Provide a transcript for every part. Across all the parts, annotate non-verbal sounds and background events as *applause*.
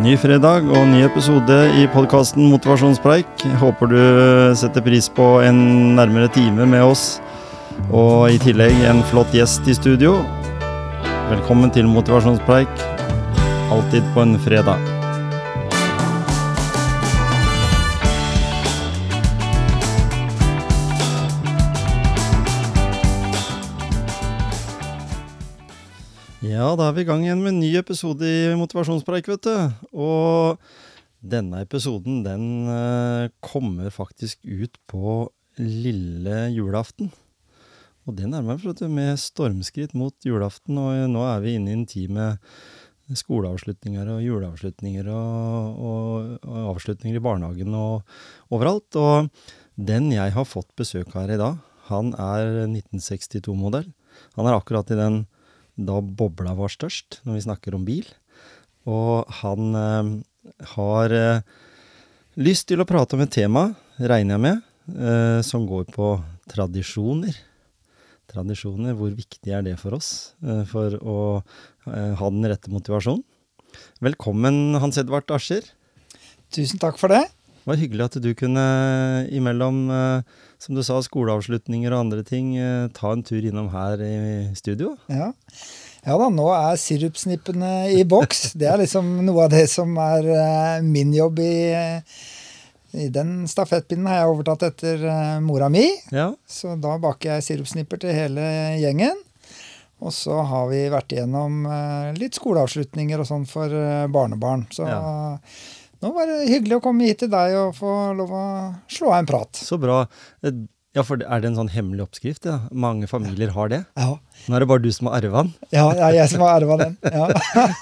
Ny fredag og ny episode i podkasten Motivasjonspreik. Håper du setter pris på en nærmere time med oss, og i tillegg en flott gjest i studio. Velkommen til Motivasjonspreik, alltid på en fredag. Ja, da er vi i gang igjen med en ny episode i Motivasjonspreik, vet du. Og denne episoden, den eh, kommer faktisk ut på lille julaften. Og det nærmer vet du, med stormskritt mot julaften, og nå er vi inne i en tid med skoleavslutninger og juleavslutninger og, og, og avslutninger i barnehagen og overalt. Og den jeg har fått besøk av her i dag, han er 1962-modell. Han er akkurat i den da bobla var størst, når vi snakker om bil. Og han eh, har eh, lyst til å prate om et tema, regner jeg med, eh, som går på tradisjoner. Tradisjoner, hvor viktig er det for oss for å ha den rette motivasjonen? Velkommen, Hans Edvard Ascher. Tusen takk for det. Det var hyggelig at du kunne imellom, eh, som du sa, skoleavslutninger og andre ting, eh, ta en tur innom her i studio. Ja. ja da, nå er sirupsnippene i boks. Det er liksom noe av det som er eh, min jobb i, i den stafettpinnen har jeg overtatt etter eh, mora mi. Ja, Så da baker jeg sirupsnipper til hele gjengen. Og så har vi vært igjennom litt skoleavslutninger og sånn for barnebarn. Så Ja. Nå var det hyggelig å komme hit til deg og få lov å slå av en prat. så bra. Eh, Ja, for er det en sånn hemmelig oppskrift? Ja? Mange familier har det. Ja, Nå er det bare du som har arva den. ja det er jeg som har arva den. Ja.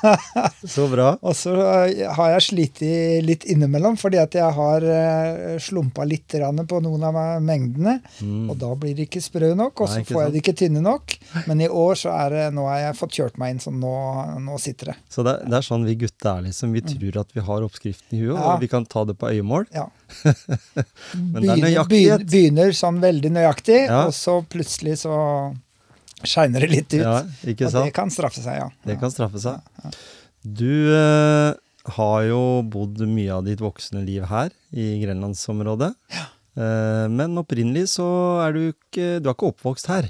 *laughs* Så bra. Og så eh, har jeg slitt litt innimellom, fordi at jeg har uh, slumpa litt på noen av mengdene. Og da blir de ikke sprø nok, og Mm. Så får jeg det de ikke tynne nok. Men i år så er det, nå har jeg fått kjørt meg inn, så nå, nå sitter det. Så det, det er sånn vi gutter er, liksom. Vi tror at vi har oppskriften i huet, Ja. og vi kan ta det på øyemål. Ja. *laughs* Men det er Begynner, nøyaktighet. begyn- begynner sånn veldig nøyaktig, Ja. og så plutselig så skeiner det litt ut. Ja, ikke og det kan straffe seg, ja. Det kan straffe seg. Du eh, har jo bodd mye av ditt voksne liv her i grenlandsområdet. Eh, men opprinnelig så er du ikke Du er ikke oppvokst her.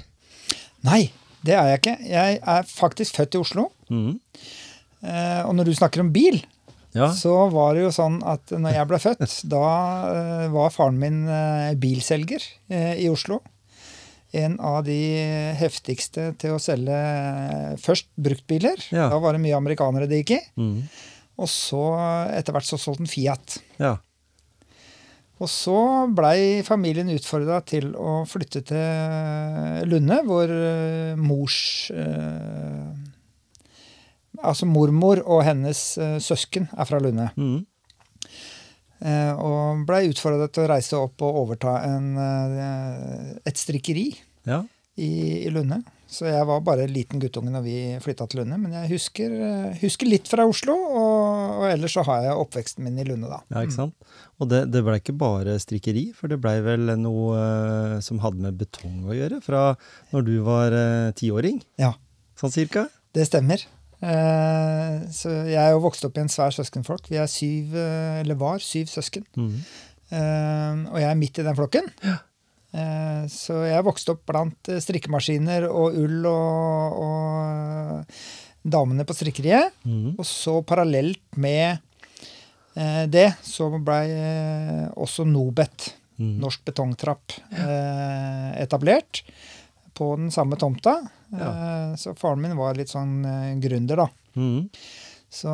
Nei, det er jeg ikke. Jeg er faktisk født i Oslo. Mm. Eh, og når du snakker om bil, Ja. så var det jo sånn at når jeg ble født, *laughs* da eh, var faren min eh, bilselger eh, i Oslo. En av de heftigste til å selge eh, først bruktbiler. Ja. Da var det mye amerikanere det gikk i. Mm. Og så etter hvert så solgte han Fiat. ja. Og så blei familien utfordra til å flytte til Lunde, hvor eh, mors eh, Altså mormor og hennes eh, søsken er fra Lunde. Mhm. Eh, og blei utfordra til å reise opp og overta en, eh, et strikkeri ja. i, i Lunde. Så jeg var bare en liten guttunge når vi flytta til Lunde. Men jeg husker, eh, husker litt fra Oslo, og, og ellers så har jeg oppveksten min i Lunde, da. Ja, ikke sant? Og det, det blei ikke bare strikkeri, for det blei vel noe uh, som hadde med betong å gjøre, fra når du var tiåring? tiåring? Ja. Sånn cirka? Det stemmer. Eh, så jeg er jo vokst opp i en svær søskenflokk. Vi er syv, eh, eller var syv søsken. Mhm. Eh, og jeg er midt i den flokken. Ja. så jeg vokste opp blant strikkemaskiner og ull og, og damene på strikkeriet. Mm. Og så parallelt med det så blei også Nobet, mm. Norsk Betongtrapp, etablert på den samme tomta. Eh, så faren min var litt sånn eh, gründer, da. Mm. Så,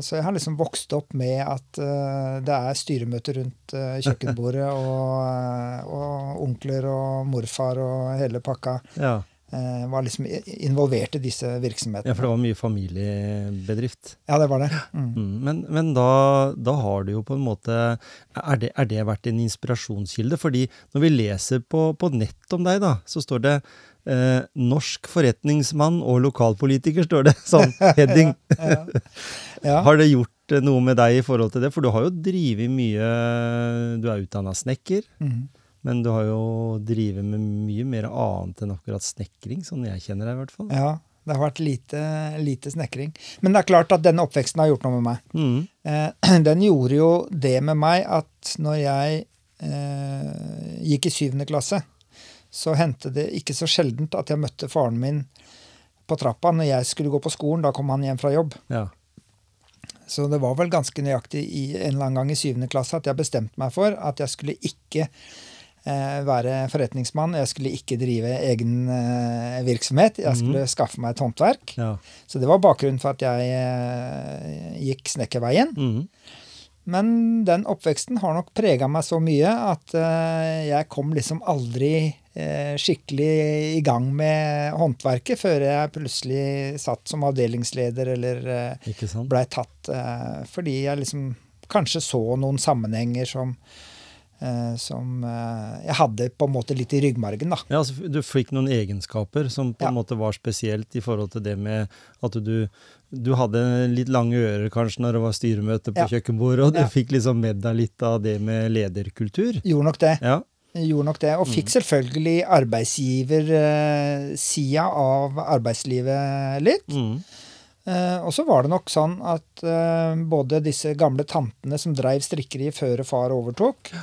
så jeg har liksom vokst opp med at uh, det er styremøter rundt uh, kjøkkenbordet, *laughs* og, og onkler og morfar og hele pakka Ja. Eh, var liksom involvert i disse virksomhetene. ja, for det var mye familiebedrift. Ja, det var det. Mm. Mm, Men, men da, da har du jo på en måte Er det, er det vært en inspirasjonskilde? Fordi når vi leser på, på nett om deg, da, så står det eh, 'norsk forretningsmann og lokalpolitiker', står det. Sånn *laughs* heading. Ja. *laughs* Ja. Har det gjort eh, noe med deg i forhold til det? For du har jo drevet mye Du er utdanna snekker, Mhm. Men du har jo drevet med mye mer annet enn akkurat snekring, sånn jeg kjenner deg i hvert fall. ja. Det har vært lite, lite snekring. Men det er klart at denne oppveksten har gjort noe med meg. Mm. Eh, *clears throat* den gjorde jo det med meg at når jeg eh, gikk i syvende klasse, så hendte det ikke så sjeldent at jeg møtte faren min på trappa når jeg skulle gå på skolen. Da kom han hjem fra jobb. Ja. Så det var vel ganske nøyaktig i en eller annen gang i syvende klasse at jeg bestemte meg for at jeg skulle ikke være forretningsmann. Jeg skulle ikke drive egen eh, virksomhet. Jeg skulle skaffe meg et håndverk. ja. Så det var bakgrunnen for at jeg eh, gikk snekkerveien. Mm. Men den oppveksten har nok prega meg så mye at eh, jeg kom liksom aldri eh, skikkelig i gang med håndverket før jeg plutselig satt som avdelingsleder eller eh, blei tatt eh, fordi jeg liksom kanskje så noen sammenhenger som eh, som eh, jeg hadde på en måte litt i ryggmargen, da. Ja, altså, du fikk noen egenskaper som på en Ja. måte var spesielt i forhold til det med at du, du hadde litt lange ører kanskje når det var styremøte på Ja. kjøkkenbordet, og du Ja. fikk liksom med deg litt av det med lederkultur. Gjorde nok det. Ja. Gjorde nok det, Og fikk selvfølgelig arbeidsgiversida av arbeidslivet litt. Mm. Uh, og så var det nok sånn at uh, både disse gamle tantene som dreiv strikkeriet før far overtok, eh,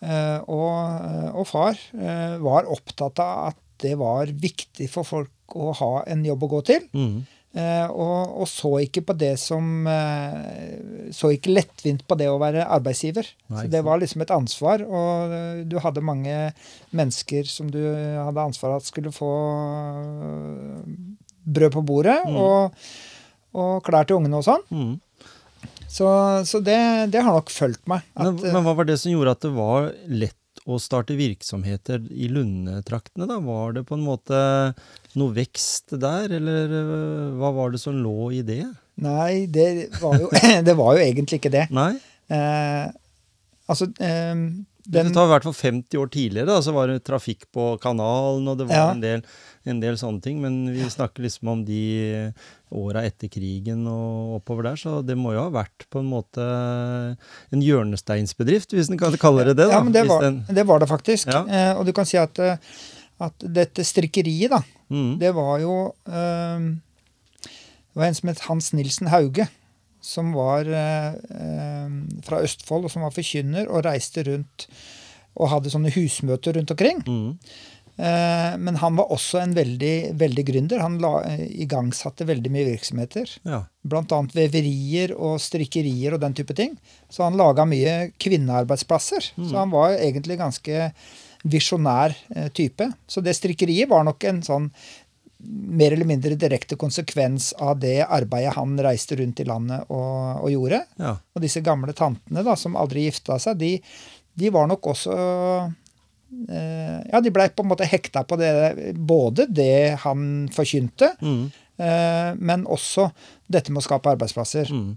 og, eh, og far eh, var opptatt av at det var viktig for folk å ha en jobb å gå til. Mm. Eh, og, og så ikke på det som eh, Så ikke lettvint på det å være arbeidsgiver. Nei, så det var liksom et ansvar, og eh, du hadde mange mennesker som du hadde ansvar at skulle få eh, brød på bordet, Mm. og, og klær til ungene og sånn. Mm. Så, så det, det har nok fulgt meg. At, Men, men hva var det som gjorde at det var lett å starte virksomheter i Lundetraktene? da? Var det på en måte noe vekst der, eller øh, hva var det som lå i det? Nei, det var, jo, *laughs* det var jo egentlig ikke det. Nei? Eh, altså eh, Den, den, det tar i hvert fall 50 år tidligere, da, så var det trafikk på kanalen, og det var Ja. en, del, en del sånne ting. Men vi snakker liksom om de åra etter krigen og oppover der, så det må jo ha vært på en måte en hjørnesteinsbedrift, hvis en kan kalle det det. da. Ja, men det var, det, var det faktisk. Ja. Eh, og du kan si at, eh, at dette strikkeriet, da, mm, det var jo eh, Det var en som het Hans Nilsen Hauge, som var eh, eh, fra Østfold, og som var forkynner, og reiste rundt og hadde sånne husmøter rundt omkring. mm, Eh, men han var også en veldig, veldig gründer. Han la, eh, igangsatte veldig mye virksomheter. ja. Annet veverier og strikkerier og den type ting. Så han laga mye kvinnearbeidsplasser. Så han var egentlig ganske visjonær eh, type. Så det strikkeriet var nok en sånn mer eller mindre direkte konsekvens av det arbeidet han reiste rundt i landet og, og gjorde. ja. Og disse gamle tantene da, som aldri gifta seg, de, de var nok også eh, Ja, de blei på en måte hekta på det, både det han forkynte, Mm. eh, men også dette med å skape arbeidsplasser. Mm.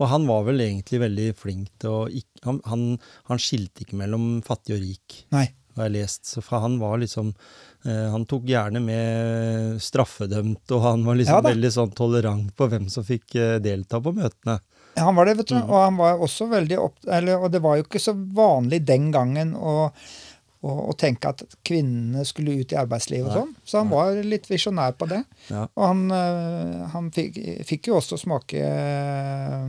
Og han var vel egentlig veldig flink til å han, han, han skilte ikke mellom fattig og rik, Nei. har jeg lest. Så han var liksom eh, Han tok gjerne med straffedømt, og han var liksom Ja veldig sånn tolerant på hvem som fikk eh, delta på møtene. Ja, Han var det, vet du. Mm. Og han var også veldig opp... Eller, og det var jo ikke så vanlig den gangen å, å, og, tenke at kvinnene skulle ut i arbeidslivet og sånn. Så han var litt visjonær på det. Ja. Og han, eh, han fikk, fikk jo også smake eh,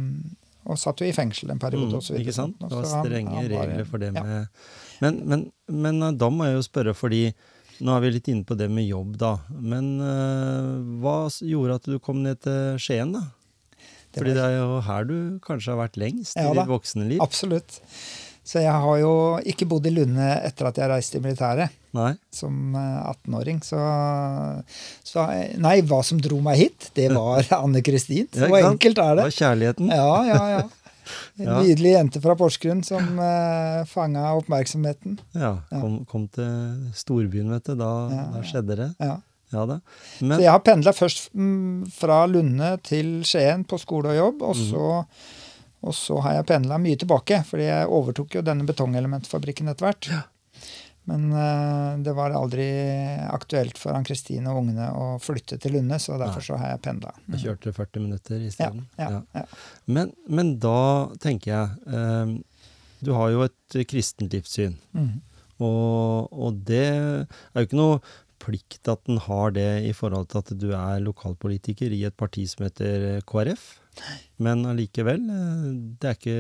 Og satt jo i fengsel en periode. Mm, og så videre. ikke sant? Det var strenge han- han var- regler for det ja. med men, men, men eh, da må jeg jo spørre, fordi nå er vi litt inne på det med jobb, da. Men eh, hva gjorde at du kom ned til Skien, da? Det Fordi det er jo her du kanskje har vært lengst Ja i ditt voksne liv? Absolutt. Så jeg har jo ikke bodd i Lunde etter at jeg reiste i militæret. Nei? som eh, 18-åring. Så, så Nei, hva som dro meg hit, det var *laughs* Anne Kristin. Så enkelt er Det det. var kjærligheten? Ja, ja, ja. *laughs* En Ja. nydelig jente fra Porsgrunn som *laughs* uh, fanga oppmerksomheten. Ja, kom, kom til storbyen, vet du. Da, Ja, da skjedde det. Ja. Ja da. Så jeg har pendla først mm, fra Lunde til Skien på skole og jobb, Mhm. og så, og så har jeg pendla mye tilbake, fordi jeg overtok jo denne betongelementfabrikken etter hvert. Men uh, det var aldri aktuelt for Ann-Kristine og ungene å flytte til Lunde, så derfor så har jeg pendla. jeg kjørte 40 minutter Ja, isteden. ja, ja. Men, men da tenker jeg um, Du har jo et kristent livssyn. Mm. Og, og det er jo ikke noe plikt at en har det i forhold til at du er lokalpolitiker i et parti som heter KrF? KrF. Men allikevel, eh, det er ikke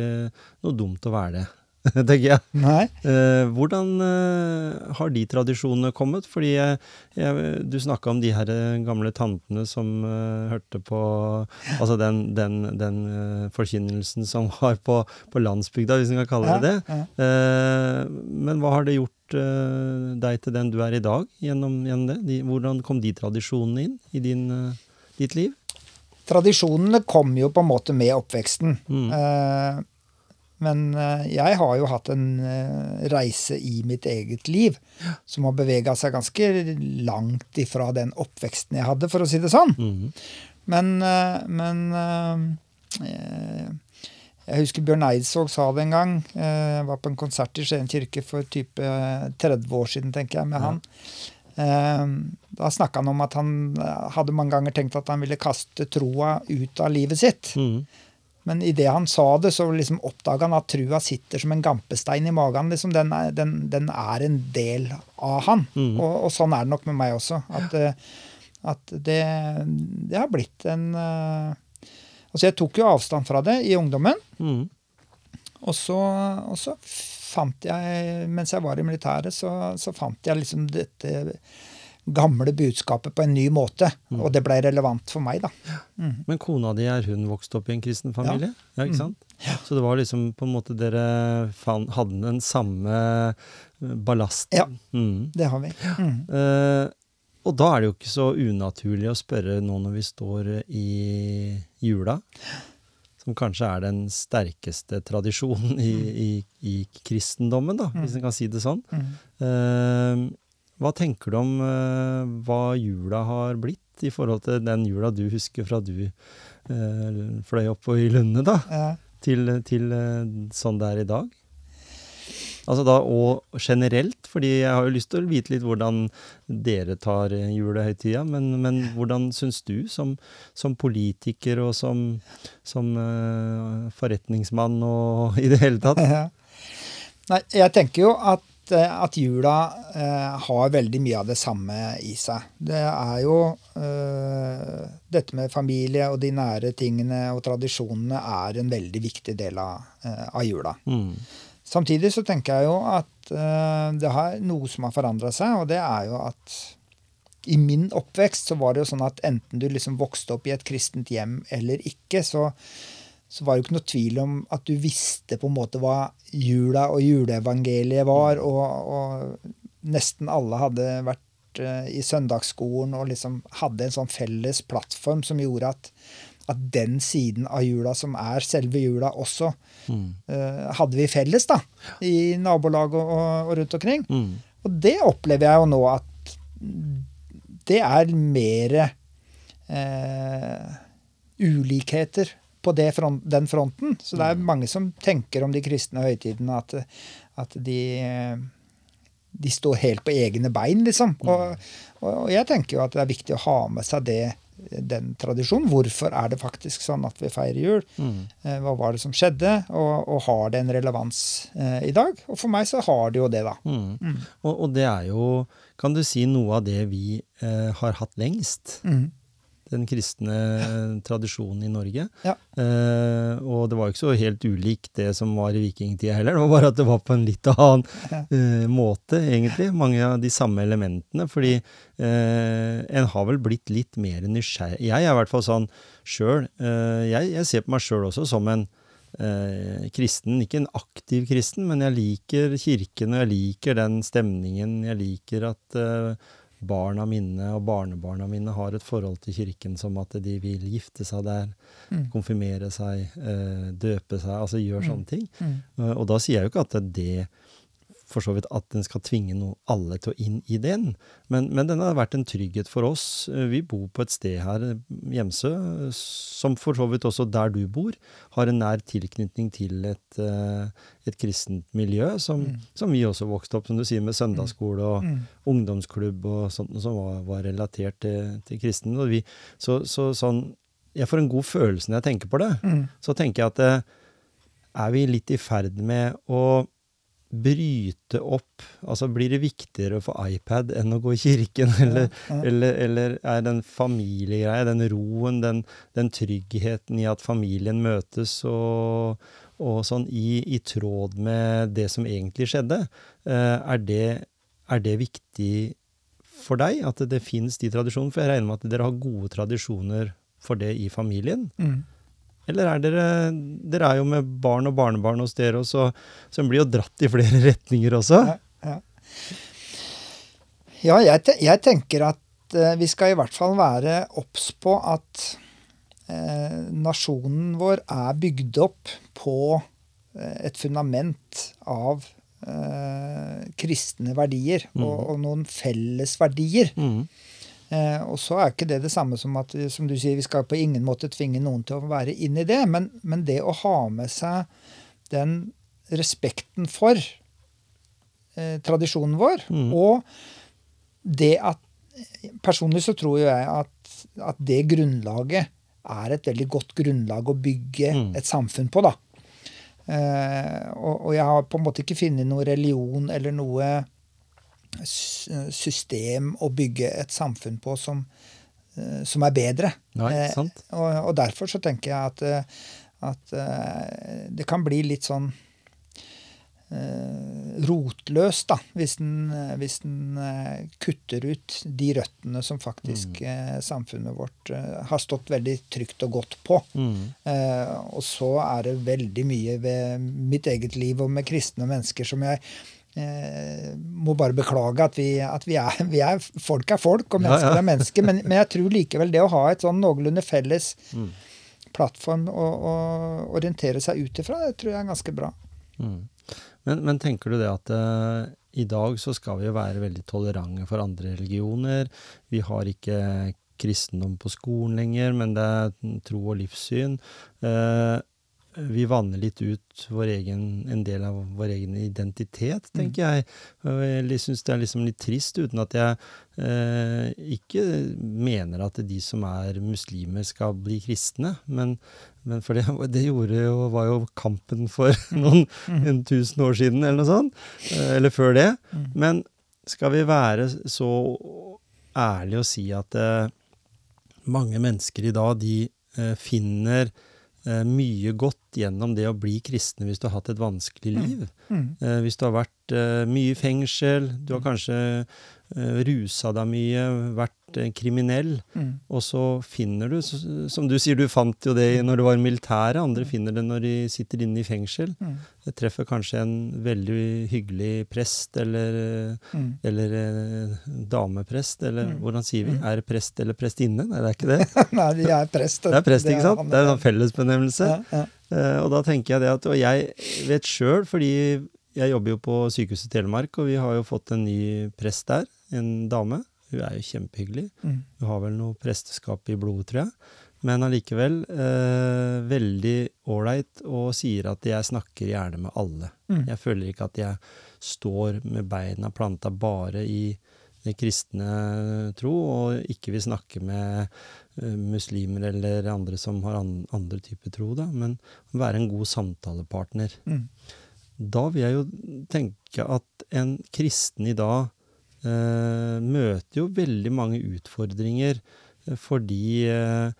noe dumt å være det, *laughs* tenker jeg. Nei. Eh, hvordan eh, har de tradisjonene kommet? Fordi jeg, jeg, du snakka om de her gamle tantene som hørte på Altså den, den, den forkynnelsen som *laughs* var på, på landsbygda, hvis en kan kalle det det. Ja, ja. Men hva har det gjort deg til den du er i dag, gjennom, gjennom det? De, hvordan kom de tradisjonene inn i din, ditt liv? Tradisjonene kom jo på en måte med oppveksten. Mm. Eh, men eh, jeg har jo hatt en eh, reise i mitt eget liv som har bevega seg ganske langt ifra den oppveksten jeg hadde, for å si det sånn. Mm. Men, men eh, Jeg husker Bjørn Eidsvåg sa det en gang. Jeg var på en konsert i Skien kirke for type 30 år siden, tenker jeg, med Ja. han. Eh, Da snakka han om at han eh, hadde mange ganger tenkt at han ville kaste troa ut av livet sitt. Mm. Men idet han sa det, så liksom oppdaga han at trua sitter som en gampestein i magen. Liksom den, er, den, den er en del av han. Mm. Og, og sånn er det nok med meg også. At, eh, at det, det har blitt en uh, Altså, jeg tok jo avstand fra det i ungdommen. Mm. Og så, og så fant jeg, mens jeg var i militæret, så, så fant jeg liksom dette gamle budskapet på en ny måte. Mm. Og det ble relevant for meg, da. Mm. Men kona di, er hun vokst opp i en kristen familie? Ja, ikke Mm. sant? Så det var liksom på en måte dere hadde den samme eh, ballasten? Ja. Mhm. Det har vi. Mm. Eh, og da er det jo ikke så unaturlig å spørre nå når vi står i jula, som kanskje er den sterkeste tradisjonen i, i, i kristendommen, da, hvis en kan si det sånn. Mm. Eh, hva tenker du om eh, hva jula har blitt, i forhold til den jula du husker fra du eh, fløy opp i Lunde, da, Ja. til, til eh, sånn det er i dag? Altså da, Og generelt, fordi jeg har jo lyst til å vite litt hvordan dere tar eh, julehøytida, men, men hvordan syns du som, som politiker og som, som uh, forretningsmann og *laughs* i det hele tatt? Nei, jeg tenker jo at, eh, at jula eh, har veldig mye av det samme i seg. Det er jo eh, Dette med familie og de nære tingene og tradisjonene er en veldig viktig del av, eh, av jula. Mm. Samtidig så tenker jeg jo at uh, det har noe som har forandra seg, og det er jo at i min oppvekst så var det jo sånn at enten du liksom vokste opp i et kristent hjem eller ikke, så, så var det jo ikke noe tvil om at du visste på en måte hva jula og juleevangeliet var, og, og nesten alle hadde vært uh, i søndagsskolen og liksom hadde en sånn felles plattform som gjorde at, at den siden av jula som er selve jula også, Mm. uh, hadde vi felles da, i nabolag og, og, rundt omkring. Mm. Og det opplever jeg jo nå at det er mer uh, ulikheter på det front, den fronten. Så det er mange som tenker om de kristne høytidene at, at de, eh, de står helt på egne bein, liksom. Og, og jeg tenker jo at det er viktig å ha med seg det, den tradisjonen. Hvorfor er det faktisk sånn at vi feirer jul? Mm. Eh, Hva var det som skjedde, og, og har det en relevans eh, i dag? Og for meg så har det jo det, da. Mm. Mm. Og, og det er jo, kan du si, noe av det vi eh, har hatt lengst. Mm. Den kristne tradisjonen i Norge. Ja. Eh, og det var jo ikke så helt ulikt det som var i vikingtida heller. Det var bare at det var på en litt annen Ja. eh, måte, egentlig. Mange av de samme elementene. Fordi eh, en har vel blitt litt mer nysgjerrig. Jeg er i hvert fall sånn sjøl. Eh, jeg, jeg ser på meg sjøl også som en eh, kristen. Ikke en aktiv kristen, men jeg liker kirken, og jeg liker den stemningen. Jeg liker at eh, barna mine og barnebarna mine har et forhold til kirken som at de vil gifte seg der, Mm. konfirmere seg, eh, døpe seg, altså gjøre sånne ting. Mm. Eh, Og da sier jeg jo ikke at det for så vidt at den skal tvinge noe, alle til å inn i den, men, men den har vært en trygghet for oss. Vi bor på et sted her, Hjemsø, som for så vidt også der du bor, har en nær tilknytning til et, eh, et kristent miljø, som, Mm. som vi også vokste opp, som du sier, med søndagsskole og Mm. ungdomsklubb og sånt som var, var relatert til, til kristen. Vi, så, så sånn, jeg får en god følelse når jeg tenker på det. Mm. Så tenker jeg at eh, er vi litt i ferd med å bryte opp Altså blir det viktigere å få iPad enn å gå i kirken? *laughs* Eller, ja. eller, eller er den familiegreia, den roen, den, den, tryggheten i at familien møtes og, og sånn, i, i, tråd med det som egentlig skjedde, eh, er det, er det viktig for deg? At det fins de tradisjonene? For jeg regner med at dere har gode tradisjoner for det i familien? Mm. Eller er dere Dere er jo med barn og barnebarn hos dere også, så en blir jo dratt i flere *laughs* retninger også. Ja, ja. ja jeg, jeg, tenker at eh, vi skal i hvert fall være obs på at eh, nasjonen vår er bygd opp på eh, et fundament av eh, kristne verdier mm. og, og, noen felles verdier. Mm. Eh, og så er ikke det det samme som at som du sier, vi skal på ingen måte tvinge noen til å være inn i det, men, men det å ha med seg den respekten for eh, tradisjonen vår, mm. og det at Personlig så tror jeg at, at, det grunnlaget er et veldig godt grunnlag å bygge mm. et samfunn på, da. Eh, og, og, jeg har på en måte ikke funnet noe religion eller noe system å bygge et samfunn på som, eh, som er bedre. Nei, eh, sant. Og, og, derfor så tenker jeg at, eh, at det kan bli litt sånn rotløst, da, hvis den, hvis den, kutter ut de røttene som faktisk mm. samfunnet vårt har stått veldig trygt og godt på. Mm. og så er det veldig mye ved mitt eget liv og med kristne mennesker som jeg Eh, må bare beklage at vi, at vi, er, *laughs* vi, er, Folk er folk, og mennesker ja, ja. er mennesker. Men, men, jeg tror likevel det å ha et sånn noenlunde felles mm. plattform å, å, orientere seg ut ifra, det tror jeg er ganske bra. Mm. Men, men, tenker du det at uh, i dag så skal vi jo være veldig tolerante for andre religioner. Vi har ikke kristendom på skolen lenger, men det er tro og livssyn. Uh, vi vanner litt ut egen, en del av vår egen identitet, mm. tenker jeg. Og jeg syns det er liksom litt trist, uten at jeg eh, ikke mener at de som er muslimer, skal bli kristne. Men, men for det, *laughs* det gjorde jo, var jo kampen for mm. *laughs* noen mm. en tusen år siden, eller noe sånt. Eh, eller før det. Men skal vi være så ærlige og si at eh, mange mennesker i dag, de eh, finner mye godt gjennom det å bli kristne hvis du har hatt et vanskelig mm. liv. Mm. Eh, hvis du har vært eh, mye i fengsel, du har mm. kanskje eh, rusa deg mye, vært kriminell, mm. og så finner du, som du sier, du fant jo det når du var i militæret, andre finner det når de sitter inne i fengsel. Mm. Det treffer kanskje en veldig hyggelig prest eller, mm. eller eh, dameprest, eller mm. hvordan sier vi? Mm. Er det prest eller prestinne? Nei, det er ikke det. *laughs* Nei, de er prest. Det er prest, ikke sant? Det er en sånn fellesbenevnelse. Ja, ja. Uh, og da tenker jeg det at Og jeg vet sjøl, fordi jeg jobber jo på Sykehuset Telemark, og vi har jo fått en ny prest der, en dame. Hun er jo kjempehyggelig. Mm. Hun har vel noe presteskap i blodet, tror jeg. Men allikevel eh, veldig ålreit og sier at jeg snakker gjerne med alle. Mm. Jeg føler ikke at jeg står med beina planta bare i den kristne tro, og ikke vil snakke med uh, muslimer eller andre som har an andre typer tro, da, men være en god samtalepartner. Mm. Da vil jeg jo tenke at en kristen i dag eh, møter jo veldig mange utfordringer eh, fordi eh,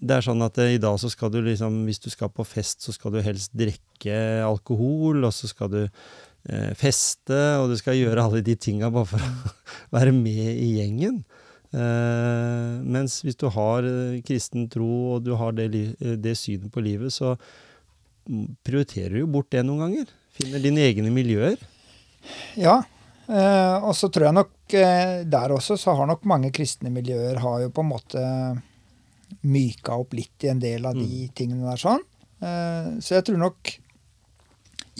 det er sånn at eh, i dag så skal du liksom, hvis du skal på fest, så skal du helst drikke alkohol, og så skal du eh, feste, og du skal gjøre alle de tinga bare for å *laughs* være med i gjengen. Eh, mens hvis du har eh, kristen tro, og du har det, det synet på livet, så prioriterer du jo bort det noen ganger. Finner dine egne miljøer. Ja, Eh, og så tror jeg nok eh, der også så har nok mange kristne miljøer har jo på en måte myka opp litt i en del av de mm. tingene der sånn. Eh, så jeg tror nok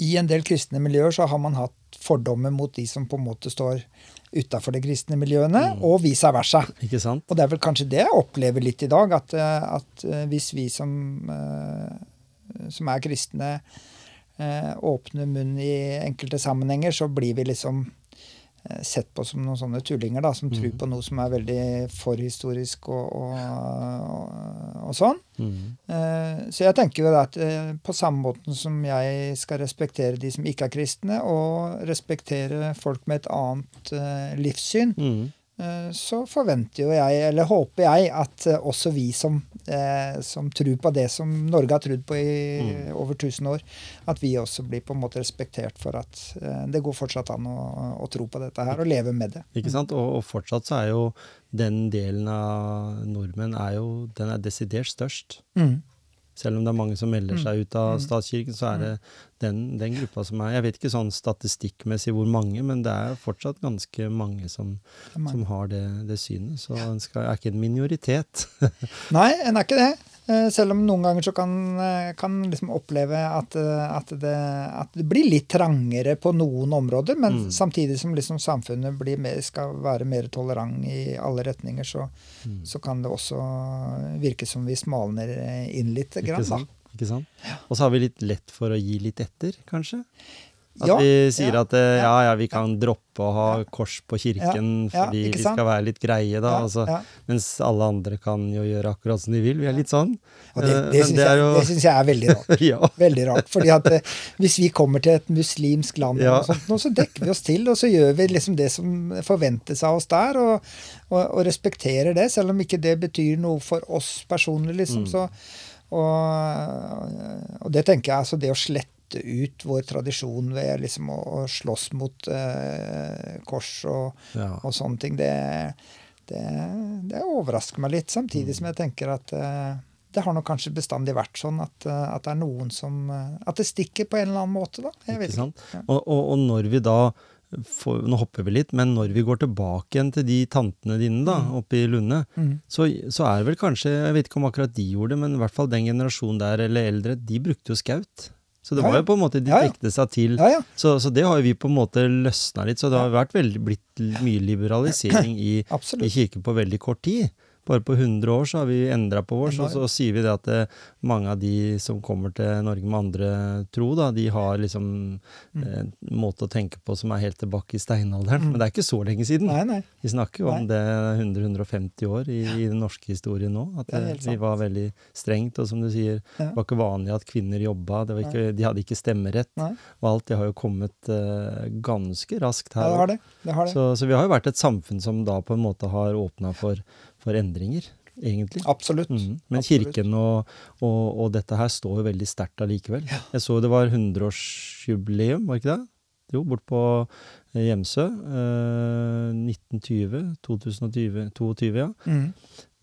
i en del kristne miljøer så har man hatt fordommer mot de som på en måte står utafor de kristne miljøene, mm. og vice versa. Ikke sant? Og det er vel kanskje det jeg opplever litt i dag, at, at hvis vi som, som er kristne, åpner munn i enkelte sammenhenger, så blir vi liksom sett på som noen sånne tullinger da, som tror Mhm. på noe som er veldig forhistorisk og, og, og, og sånn. Mm. Uh, Så jeg tenker jo at uh, på samme måten som jeg skal respektere de som ikke er kristne, og respektere folk med et annet uh, livssyn, Mm. Eh, så forventer jo jeg, eller håper jeg, at eh, også vi som, eh, som tror på det som Norge har trodd på i Mm. over 1000 år, at vi også blir på en måte respektert for at det går fortsatt an å, å tro på dette her, og leve med det. Ikke sant? Og, og fortsatt så er jo den delen av nordmenn er jo, den er desidert størst. Mm. Selv om det er mange som melder Mm. seg ut av Mm. statskirken, så er det den, den gruppa som er Jeg vet ikke sånn statistikkmessig hvor mange, men det er fortsatt ganske mange som, som har det, det synet. Så en skal, er ikke en minoritet. *laughs* Nei, en er ikke det. Eh, Selv om noen ganger så kan, man kan liksom oppleve at, eh, at, det, at det blir litt trangere på noen områder, men Mm. samtidig som liksom samfunnet blir mer, skal være mer tolerant i alle retninger, så, Mm. så kan det også virke som vi smalner inn litt. Ikke grann, sant? Ikke sant? Og så har vi litt lett for å gi litt etter, kanskje? At Ja, vi sier ja, at eh, ja, ja, vi kan droppe å ha kors på kirken fordi vi skal være litt greie, da. Altså. Mens alle andre kan jo gjøre akkurat som de vil. Vi er litt sånn. Og det, Eh, det syns jeg, jo- jeg er veldig rart. *laughs* Veldig rart. fordi at eh, Hvis vi kommer til et muslimsk land, og sånt, så dekker vi oss til, og så gjør vi liksom det som forventes av oss der, og, og, og respekterer det, selv om ikke det betyr noe for oss personlig. liksom, Mm. så og, og det tenker jeg, altså det å slette ut vår tradisjon ved liksom å, å slåss mot eh, kors og, ja. og sånne ting, det, det, det overrasker meg litt. Samtidig som jeg tenker at eh, det har nok kanskje bestandig vært sånn at, eh, at det er noen som eh, At det stikker på en eller annen måte, da. Jeg vet Ikke sant? Ja. Og, og, og når vi da får, Nå hopper vi litt, men når vi går tilbake igjen til de tantene dine da, oppe i Lunde, Mm. så, så er det vel kanskje Jeg vet ikke om akkurat de gjorde det, men i hvert fall den generasjonen der eller eldre, de brukte jo skaut. Så det var jo på en måte De dekte seg til. Så, så det har jo vi på en måte løsna litt. Så det har vært veldig, blitt mye liberalisering i, *clears throat* i kirken på veldig kort tid. Bare på 100 år så har vi endra på vår, så, så sier vi det at det, mange av de som kommer til Norge med andre tro, da, de har liksom Mm. eh, en måte å tenke på som er helt tilbake i steinalderen. Men det er ikke så lenge siden. Nei, nei. Vi snakker jo om Nei. det 100-150 år i, i den norske historien nå. At Det eh, vi var veldig strengt. Og som du sier, Ja. det var ikke vanlig at kvinner jobba. Det var ikke, de hadde ikke stemmerett. Og alt det har jo kommet uh, ganske raskt Ja, her. det har det. det, har det. Så, så vi har jo vært et samfunn som da på en måte har åpna for, for endringer, egentlig. Absolutt. Mm. Men Absolutt. kirken og, og, og dette her står jo veldig sterkt allikevel. Jeg så det var 100-årsjubileum, var ikke det? Jo, bort på eh, Hjemsø. Eh, 1920, 2020, 22, ja. Mm.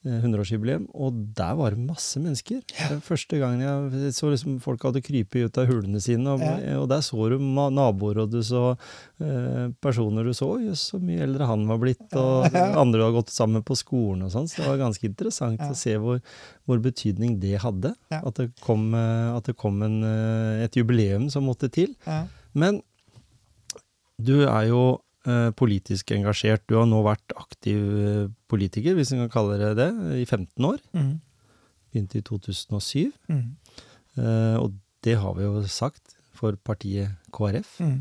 Eh, 100-årsjubileum. Og der var det masse mennesker. Det første gangen jeg så liksom folk hadde krypet ut av hulene sine. Og, Ja. og der så du naboer, og du så eh, personer du så. Jøss, så mye eldre han var blitt. Og *laughs* andre du har gått sammen på skolen og sånn. Så det var ganske interessant Ja. å se hvor, hvor betydning det hadde. Ja. At det kom, eh, at det kom en, eh, et jubileum som måtte til. Ja. Men du er jo eh, politisk engasjert. Du har nå vært aktiv eh, politiker, hvis en kan kalle det det, i 15 år. Mm. Begynte i 2007. Mm. Uh, og det har vi jo sagt for partiet KrF. Mm.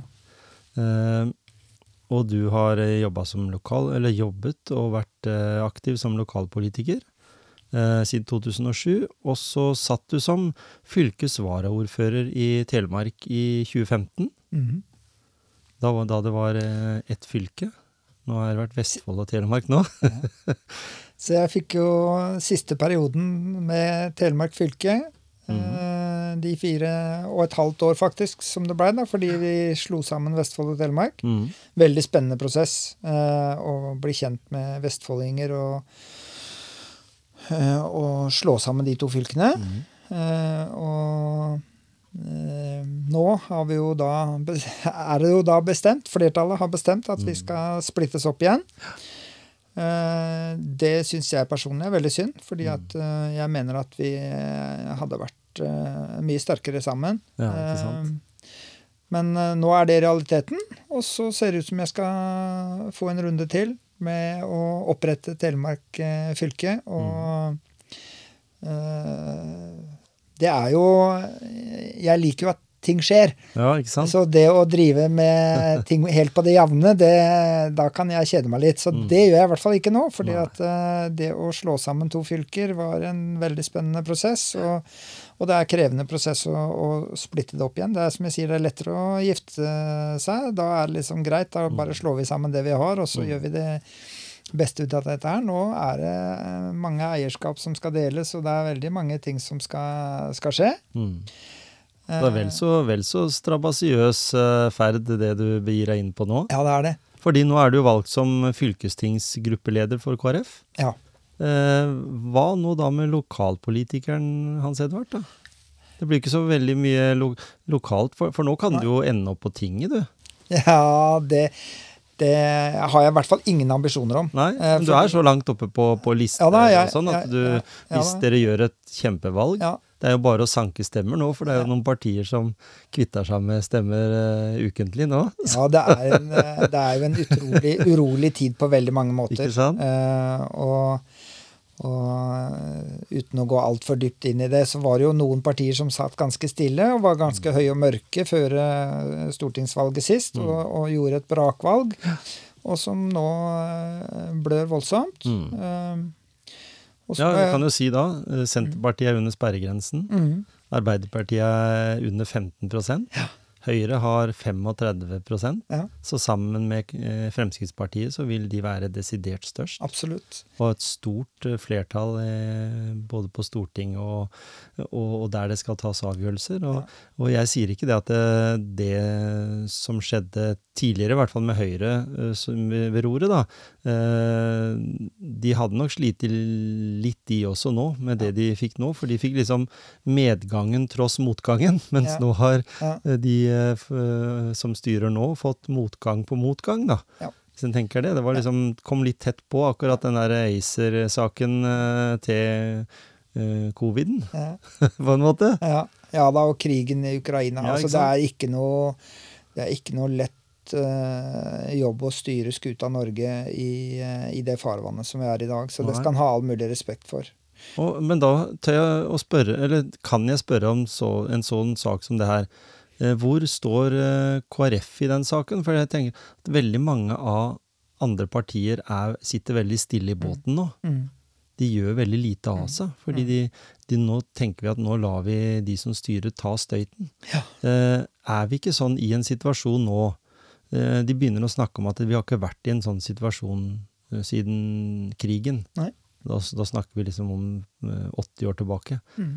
Uh, og du har eh, jobba som lokal, eller jobbet og vært uh, aktiv som lokalpolitiker eh, siden 2007. Og så satt du som fylkesvaraordfører i Telemark i 2015. Mm. Da, var- da det var eh, ett fylke. Nå har det vært Vestfold og Telemark nå. Så jeg fikk jo siste perioden med Telemark fylke. Mm De fire og et halvt år, faktisk, som det blei, fordi vi slo sammen Vestfold og Telemark. Mm. Veldig spennende prosess eh, å bli kjent med vestfoldinger og, og slå sammen de to fylkene. Mm. Og nå har vi jo da *laughs* er det jo da bestemt, flertallet har bestemt, at vi skal splittes opp igjen. Eh, det syns jeg personlig er veldig synd, fordi at eh, jeg mener at vi eh, hadde vært eh, mye sterkere sammen. Ja, ikke sant. Eh, Men eh, nå er det realiteten, og så ser det ut som jeg skal få en runde til med å opprette Telemark eh, fylke. Og eh, det er jo Jeg liker jo at ting skjer. Ja, ikke sant? Så det å drive med ting helt på det jevne, da kan jeg kjede meg litt. Så Mm. det gjør jeg i hvert fall ikke nå. fordi Nei. at eh, det å slå sammen to fylker var en veldig spennende prosess. Og, og det er krevende prosess å, å splitte det opp igjen. Det er som jeg sier, det er lettere å gifte seg. Da er det liksom greit. Da Mm. bare slår vi sammen det vi har, og så gjør vi det beste ut av dette her. Nå er det eh, mange eierskap som skal deles, og det er veldig mange ting som skal, skal skje. Mm. Det er vel så, vel så strabasiøs eh, ferd det du begir deg inn på nå. Ja, det er det. Fordi nå er du valgt som fylkestingsgruppeleder for KrF. Ja. Eh, hva nå da med lokalpolitikeren Hans Edvard, da? Det blir ikke så veldig mye lo lokalt, for, for nå kan Nei. du jo ende opp på tinget, du. Ja, det, det har jeg i hvert fall ingen ambisjoner om. Nei, Eh, men du er så langt oppe på, på lista Ja og sånn at du, ja, ja hvis dere gjør et kjempevalg Det er jo bare å sanke stemmer nå, for det er jo noen partier som kvitter seg med stemmer uh, ukentlig nå. *laughs* ja det, er en, eh, det er jo en utrolig urolig tid på veldig mange måter. Ikke sant? Uh, og, og eh, uten å gå altfor dypt inn i det, så var det jo noen partier som satt ganske stille og var ganske høye og mørke før eh, stortingsvalget sist, Mm. og, og gjorde et brakvalg. Og som nå eh, blør voldsomt. Mm. Eh, og så Ja, vi kan jo si da, Senterpartiet er under sperregrensen. Mm. Arbeiderpartiet er under 15 Høyre har 35 Ja. Så sammen med eh, Fremskrittspartiet så vil de være desidert størst. Absolutt. Og et stort eh, flertall eh, både på Stortinget og, og, og der det skal tas avgjørelser. Og, og jeg sier ikke det at det, det som skjedde tidligere, i hvert fall med Høyre som ved, roret, da, de hadde nok slitt litt de også nå, med det de fikk nå. For de fikk liksom medgangen tross motgangen, *laughs* mens Ja. nå har Ja. de som styrer nå, fått motgang på motgang, da. Ja. Hvis en tenker det. Det var liksom, kom litt tett på akkurat den der ACER-saken eh, til eh, coviden, Ja. *laughs* på en måte. Ja, ja da, og krigen i Ukraina. Altså, det er ikke noe, det er ikke noe lett eh, jobb å styre skuta Norge i, eh, i det farvannet som vi er i dag. Så det skal han ha all mulig respekt for. Og, men da tør jeg å spørre, eller kan jeg spørre om så, en sånn sak som det her. Eh, hvor står eh, KrF i den saken? For jeg tenker at veldig mange av andre partier er, sitter veldig stille i båten nå. Mm. De gjør veldig lite av seg. Fordi de, de nå tenker vi at nå lar vi de som styrer, ta støyten. Ja. Eh, er vi ikke sånn i en situasjon nå De begynner å snakke om at vi har ikke vært i en sånn situasjon siden krigen. Da, da snakker vi liksom om eh, 80 år tilbake. Mm.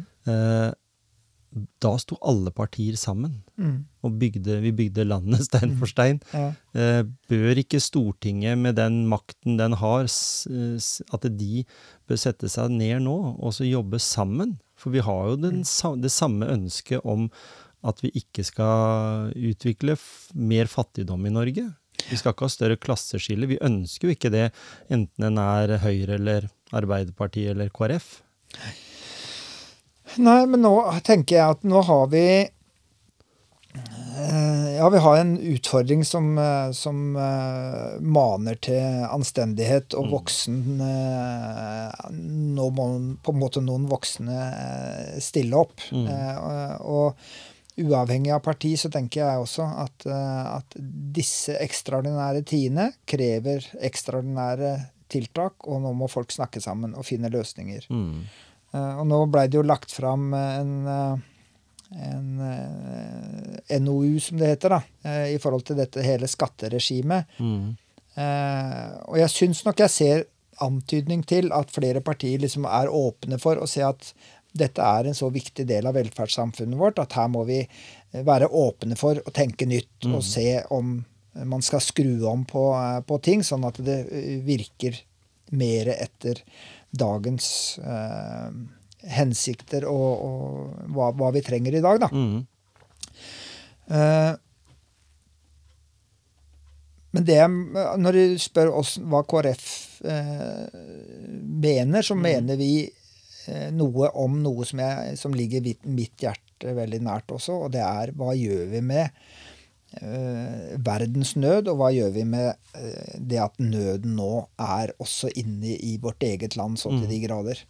Da sto alle partier sammen Mm. og bygde, vi bygde landet *laughs* stein for stein. Ja. Eh, bør ikke Stortinget, med den makten den har, at de bør sette seg ned nå og så jobbe sammen? For vi har jo den, det samme ønsket om at vi ikke skal utvikle mer fattigdom i Norge. Vi skal ikke ha større klasseskille. Vi ønsker jo ikke det, enten en er Høyre eller Arbeiderpartiet eller KrF. Nei, men nå tenker jeg at nå har vi eh, Ja, vi har en utfordring som, eh, som eh, maner til anstendighet og voksen eh, Nå må på en måte noen voksne stille opp. Mm. Og uavhengig av parti så tenker jeg også at, at disse ekstraordinære tidene krever ekstraordinære tiltak, og nå må folk snakke sammen og finne løsninger. Mm. Eh, Og nå blei det jo lagt fram en, eh, en eh, NOU, som det heter, da, i forhold til dette hele skatteregimet. Mm. Eh, Og jeg syns nok jeg ser antydning til at flere partier liksom er åpne for å se at dette er en så viktig del av velferdssamfunnet vårt at her må vi være åpne for å tenke nytt og se om man skal skru om på, på ting, sånn at det virker mer etter dagens eh, hensikter og, og hva, hva vi trenger i dag, da. Mm. Eh, men det, når du spør oss hva KrF eh, mener, så mener vi eh, noe om noe som, jeg, som ligger mitt, hjerte veldig nært også, og det er hva gjør vi med verdens nød, og hva gjør vi med eh, det at nøden nå er også inne i vårt eget land så til de grader.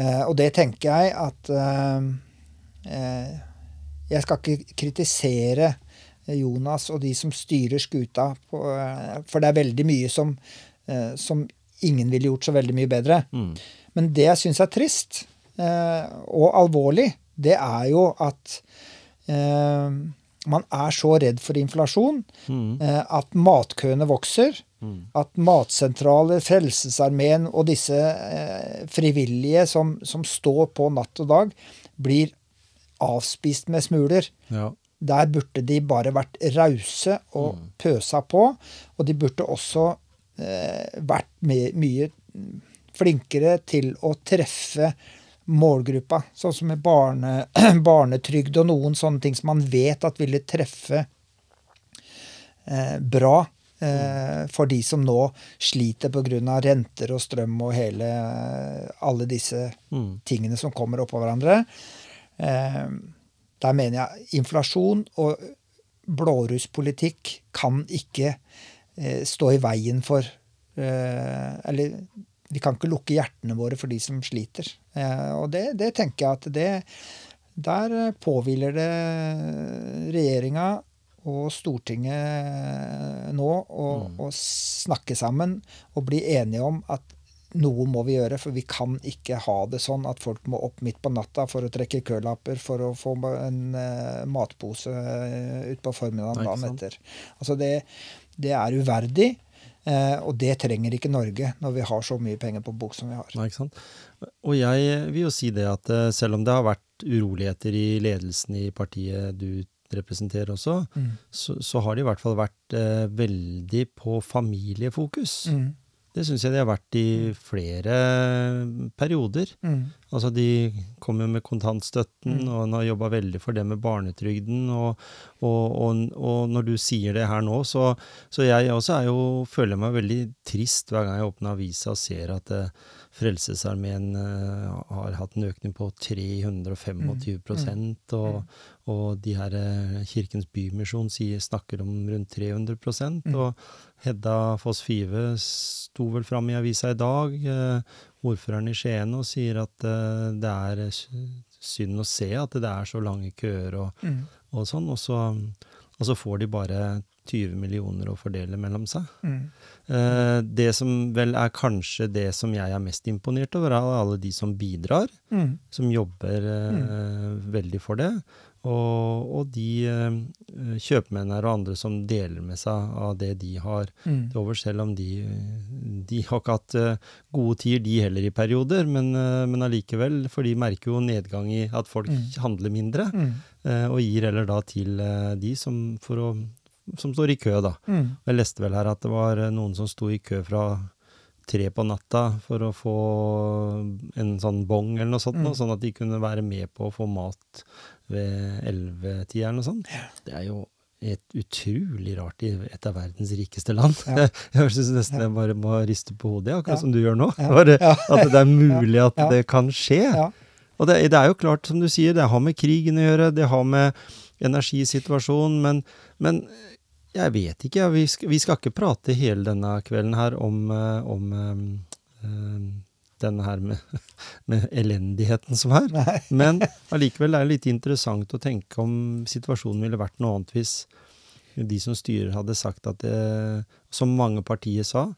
Eh, og det tenker jeg at eh, eh, Jeg skal ikke kritisere Jonas og de som styrer skuta, på, for det er veldig mye som, som ingen ville gjort så veldig mye bedre. Mm. Men det jeg syns er trist og alvorlig, det er jo at man er så redd for inflasjon Mm. eh, at matkøene vokser. Mm. At matsentraler, Frelsesarmeen og disse eh, frivillige som, som står på natt og dag, blir avspist med smuler. Ja. Der burde de bare vært rause og pøsa på. Og de burde også eh, vært my mye flinkere til å treffe målgruppa. Sånn som med barne, *clears throat* barnetrygd og noen sånne ting som man vet at ville treffe eh, bra eh, for de som nå sliter pga. renter og strøm og hele alle disse Mm. tingene som kommer oppå hverandre. Eh, der mener jeg inflasjon og blårusspolitikk kan ikke eh, stå i veien for eh, Eller vi kan ikke lukke hjertene våre for de som sliter. Eh, og det, det tenker jeg at det Der eh, påhviler det regjeringa og Stortinget nå å, mm. snakke sammen og bli enige om at noe må vi gjøre, for vi kan ikke ha det sånn at folk må opp midt på natta for å trekke kølapper for å få en uh, matpose uh, utpå formiddagen dagen etter. Altså det, det er uverdig, eh, og det trenger ikke Norge når vi har så mye penger på bok som vi har. Nei, ikke sant? Og jeg vil jo si det at eh, selv om det har vært uroligheter i ledelsen i partiet du representerer også, Mm. så, så har det i hvert fall vært eh, veldig på familiefokus. Mm. Det syns jeg de har vært i flere perioder. Mm. Altså De kom jo med kontantstøtten, Mm. og han har jobba veldig for det med barnetrygden. Og, og, og, og når du sier det her nå, så, så jeg også er jo, føler meg veldig trist hver gang jeg åpner avisa og ser at eh, Frelsesarmeen eh, har hatt en økning på 325 prosent, og, og de her eh, Kirkens Bymisjon sier, snakker om rundt 300 Mm. og Hedda Foss Five sto vel fram i avisa i dag, eh, ordføreren i Skien, og sier at eh, det er synd å se at det er så lange køer og, Mm. og sånn, og så, og så får de bare 20 millioner å fordele mellom seg. Mm. Eh, det som vel er kanskje det som jeg er mest imponert over, er alle de som bidrar, Mm. som jobber eh, veldig for det. Og, og de eh, kjøpmennene og andre som deler med seg av det de har Mm. til over, selv om de, de har ikke hatt eh, gode tider, de heller, i perioder. Men, eh, men allikevel, for de merker jo nedgang i at folk Mm. handler mindre, Mm. eh, og gir heller da til eh, de som, for å, som står i kø, da. Mm. Jeg leste vel her at det var eh, noen som sto i kø fra tre på natta for å få en sånn bong eller noe sånt, Mm. sånn at de kunne være med på å få mat ved ellevetida eller noe sånt. Det er jo et utrolig rart i et av verdens rikeste land. Ja. *laughs* Jeg syns nesten jeg bare må riste på hodet, akkurat Ja. som du gjør nå. Ja. *laughs* Bare At det er *laughs* mulig at Ja. det kan skje. Ja. Og det, det er jo klart, som du sier, det har med krigen å gjøre, det har med energisituasjonen, men, men jeg vet ikke. Vi skal, vi skal ikke prate hele denne kvelden her om, eh, om um, eh, denne her med, *laughs* med elendigheten som er. *laughs* Men allikevel er det litt interessant å tenke om situasjonen ville vært noe annet hvis de som styrer hadde sagt at det, som mange partier sa,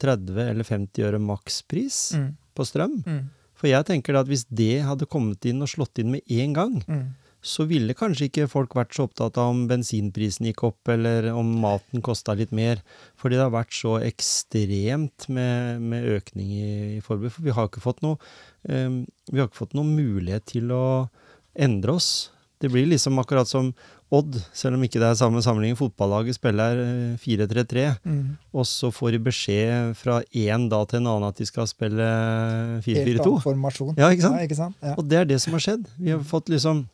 30 eller 50 øre makspris Mm. på strøm. Mm. For jeg tenker at hvis det hadde kommet inn og slått inn med en gang, Mm. Så ville kanskje ikke folk vært så opptatt av om bensinprisen gikk opp, eller om maten kosta litt mer. Fordi det har vært så ekstremt med, med økning i, i forbruk. For vi har ikke fått noe um, Vi har ikke fått noen mulighet til å endre oss. Det blir liksom akkurat som Odd, selv om ikke det er samme sammenligning. Fotballaget spiller eh, 4-3-3, Mm. og så får de beskjed fra én da til en annen at de skal spille 4-4-2. Ja, ikke sant? Ja, ikke sant? Ja. Og det er det som har skjedd. Vi har fått liksom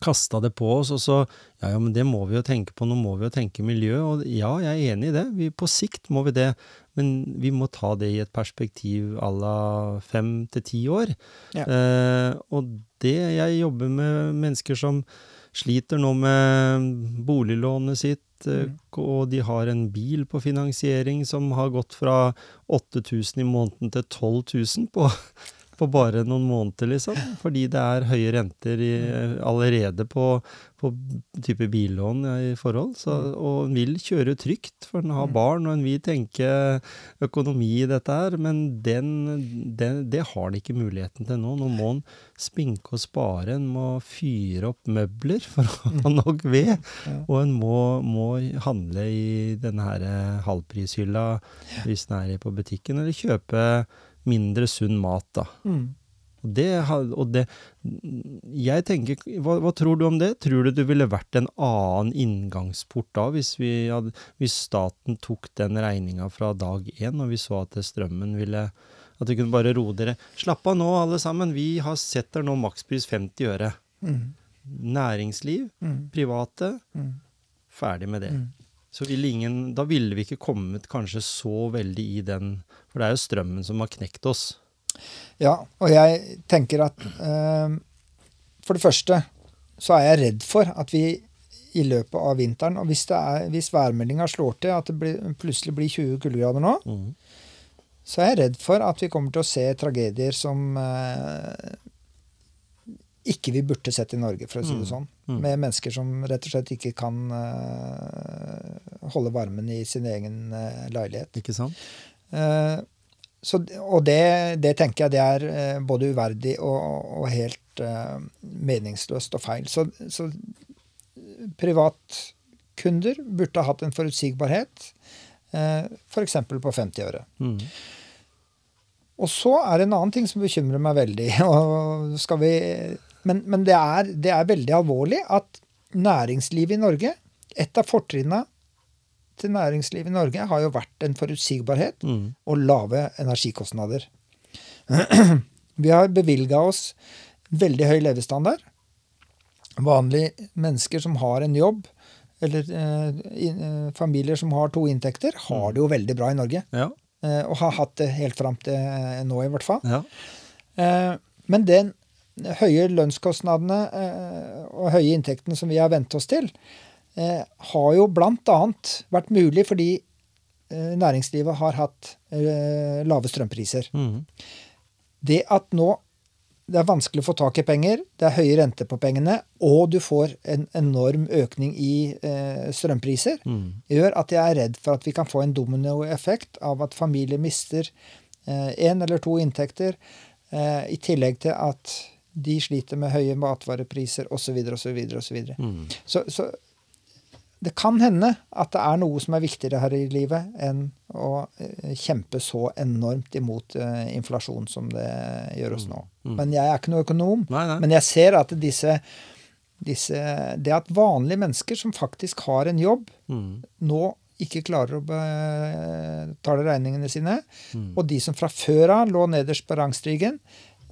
kasta det på oss, og så Ja, ja, men det må vi jo tenke på. Nå må vi jo tenke miljø. Og ja, jeg er enig i det. Vi, på sikt må vi det. Men vi må ta det i et perspektiv à la fem til ti år. Ja. Eh, og det Jeg jobber med mennesker som sliter nå med boliglånet sitt, eh, Mm. og de har en bil på finansiering som har gått fra 8000 i måneden til 12 000 på, på bare noen måneder, liksom. Fordi det er høye renter i, allerede på, på type billån i forhold. Så, og en vil kjøre trygt, for en har barn, og en vil tenke økonomi i dette her. Men den, den, det har en ikke muligheten til nå. Nå må en spinke og spare. En må fyre opp møbler for å ha nok ved. Og en må, må handle i denne her halvprishylla hvis en er på butikken, eller kjøpe mindre sunn mat, da. Mm. Og det, og det Jeg tenker hva, hva tror du om det? Tror du det ville vært en annen inngangsport da, hvis, vi hadde, hvis staten tok den regninga fra dag én, og vi så at strømmen ville At vi kunne bare roe dere Slapp av nå, alle sammen. Vi har setter nå makspris 50 øre. Mm. Næringsliv, Mm. private, Mm. ferdig med det. Mm. Så ville ingen, da ville vi ikke kommet kanskje så veldig i den For det er jo strømmen som har knekt oss. Ja, og jeg tenker at eh, For det første så er jeg redd for at vi i løpet av vinteren, og hvis, er, hvis værmeldinga slår til at det blir, plutselig blir 20 kuldegrader nå, Mm. så er jeg redd for at vi kommer til å se tragedier som eh, ikke vi burde sett i Norge, for å si det sånn. Mm. Med mennesker som rett og slett ikke kan eh, holde varmen i sin egen eh, leilighet. Ikke sant? Eh, så, og det, det tenker jeg det er eh, både uverdig og, og helt uh, meningsløst og feil. Så, så privatkunder burde ha hatt en forutsigbarhet, uh, f.eks. på 50 øre. Mm. Og så er det en annen ting som bekymrer meg veldig. *laughs* Og skal vi, men men det, er, det er veldig alvorlig at næringslivet i Norge Et av fortrinnene til næringslivet i Norge har jo vært en forutsigbarhet Mm. og lave energikostnader. *clears throat* Vi har bevilga oss veldig høy levestandard. Vanlige mennesker som har en jobb, eller eh, eh, familier som har to inntekter, har det jo veldig bra i Norge. Ja. Eh, og har hatt det helt fram til eh, nå, i hvert fall. ja. Eh, men den høye lønnskostnadene eh, og høye inntektene som vi har vent oss til, eh, har jo bl.a. vært mulig fordi eh, næringslivet har hatt eh, lave strømpriser. Mm. Det at nå det er vanskelig å få tak i penger, det er høye renter på pengene, og du får en enorm økning i eh, strømpriser, Mm. gjør at jeg er redd for at vi kan få en dominoeffekt av at familier mister én eller to inntekter, eh, i tillegg til at de sliter med høye matvarepriser osv. osv. osv. Mm. Så, så det kan hende at det er noe som er viktigere her i livet enn å eh, kjempe så enormt imot eh, inflasjon som det gjør oss nå. Mm. Men jeg er ikke noe økonom. Nei, nei. Men jeg ser at disse, disse Det at vanlige mennesker som faktisk har en jobb, Mm. nå ikke klarer å betale regningene sine, Mm. og de som fra før av lå nederst på rangstigen,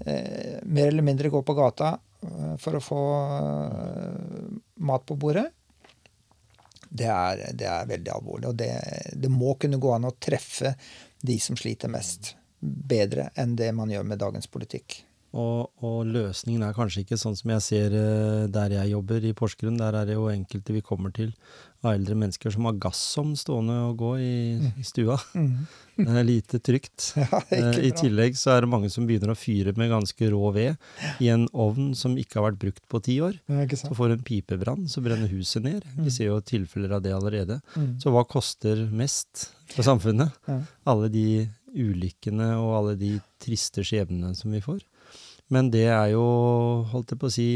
eh, mer eller mindre går på gata eh, for å få mat på bordet, det er, det er veldig alvorlig. Og det, det må kunne gå an å treffe de som sliter mest, bedre enn det man gjør med dagens politikk. Og, og løsningen er kanskje ikke sånn som jeg ser eh, der jeg jobber i Porsgrunn. Der er det jo enkelte vi kommer til av eldre mennesker som har gassovn stående og gå i, i stua. Det er lite trygt. *laughs* Ja, Eh, I tillegg så er det mange som begynner å fyre med ganske rå ved i en ovn som ikke har vært brukt på ti år. Så får en pipebrann, så brenner huset ned. Vi ser jo tilfeller av det allerede. Mm. Så hva koster mest for samfunnet? Ja. Alle de ulykkene og alle de triste skjebnene som vi får. Men det er jo, holdt jeg på å si,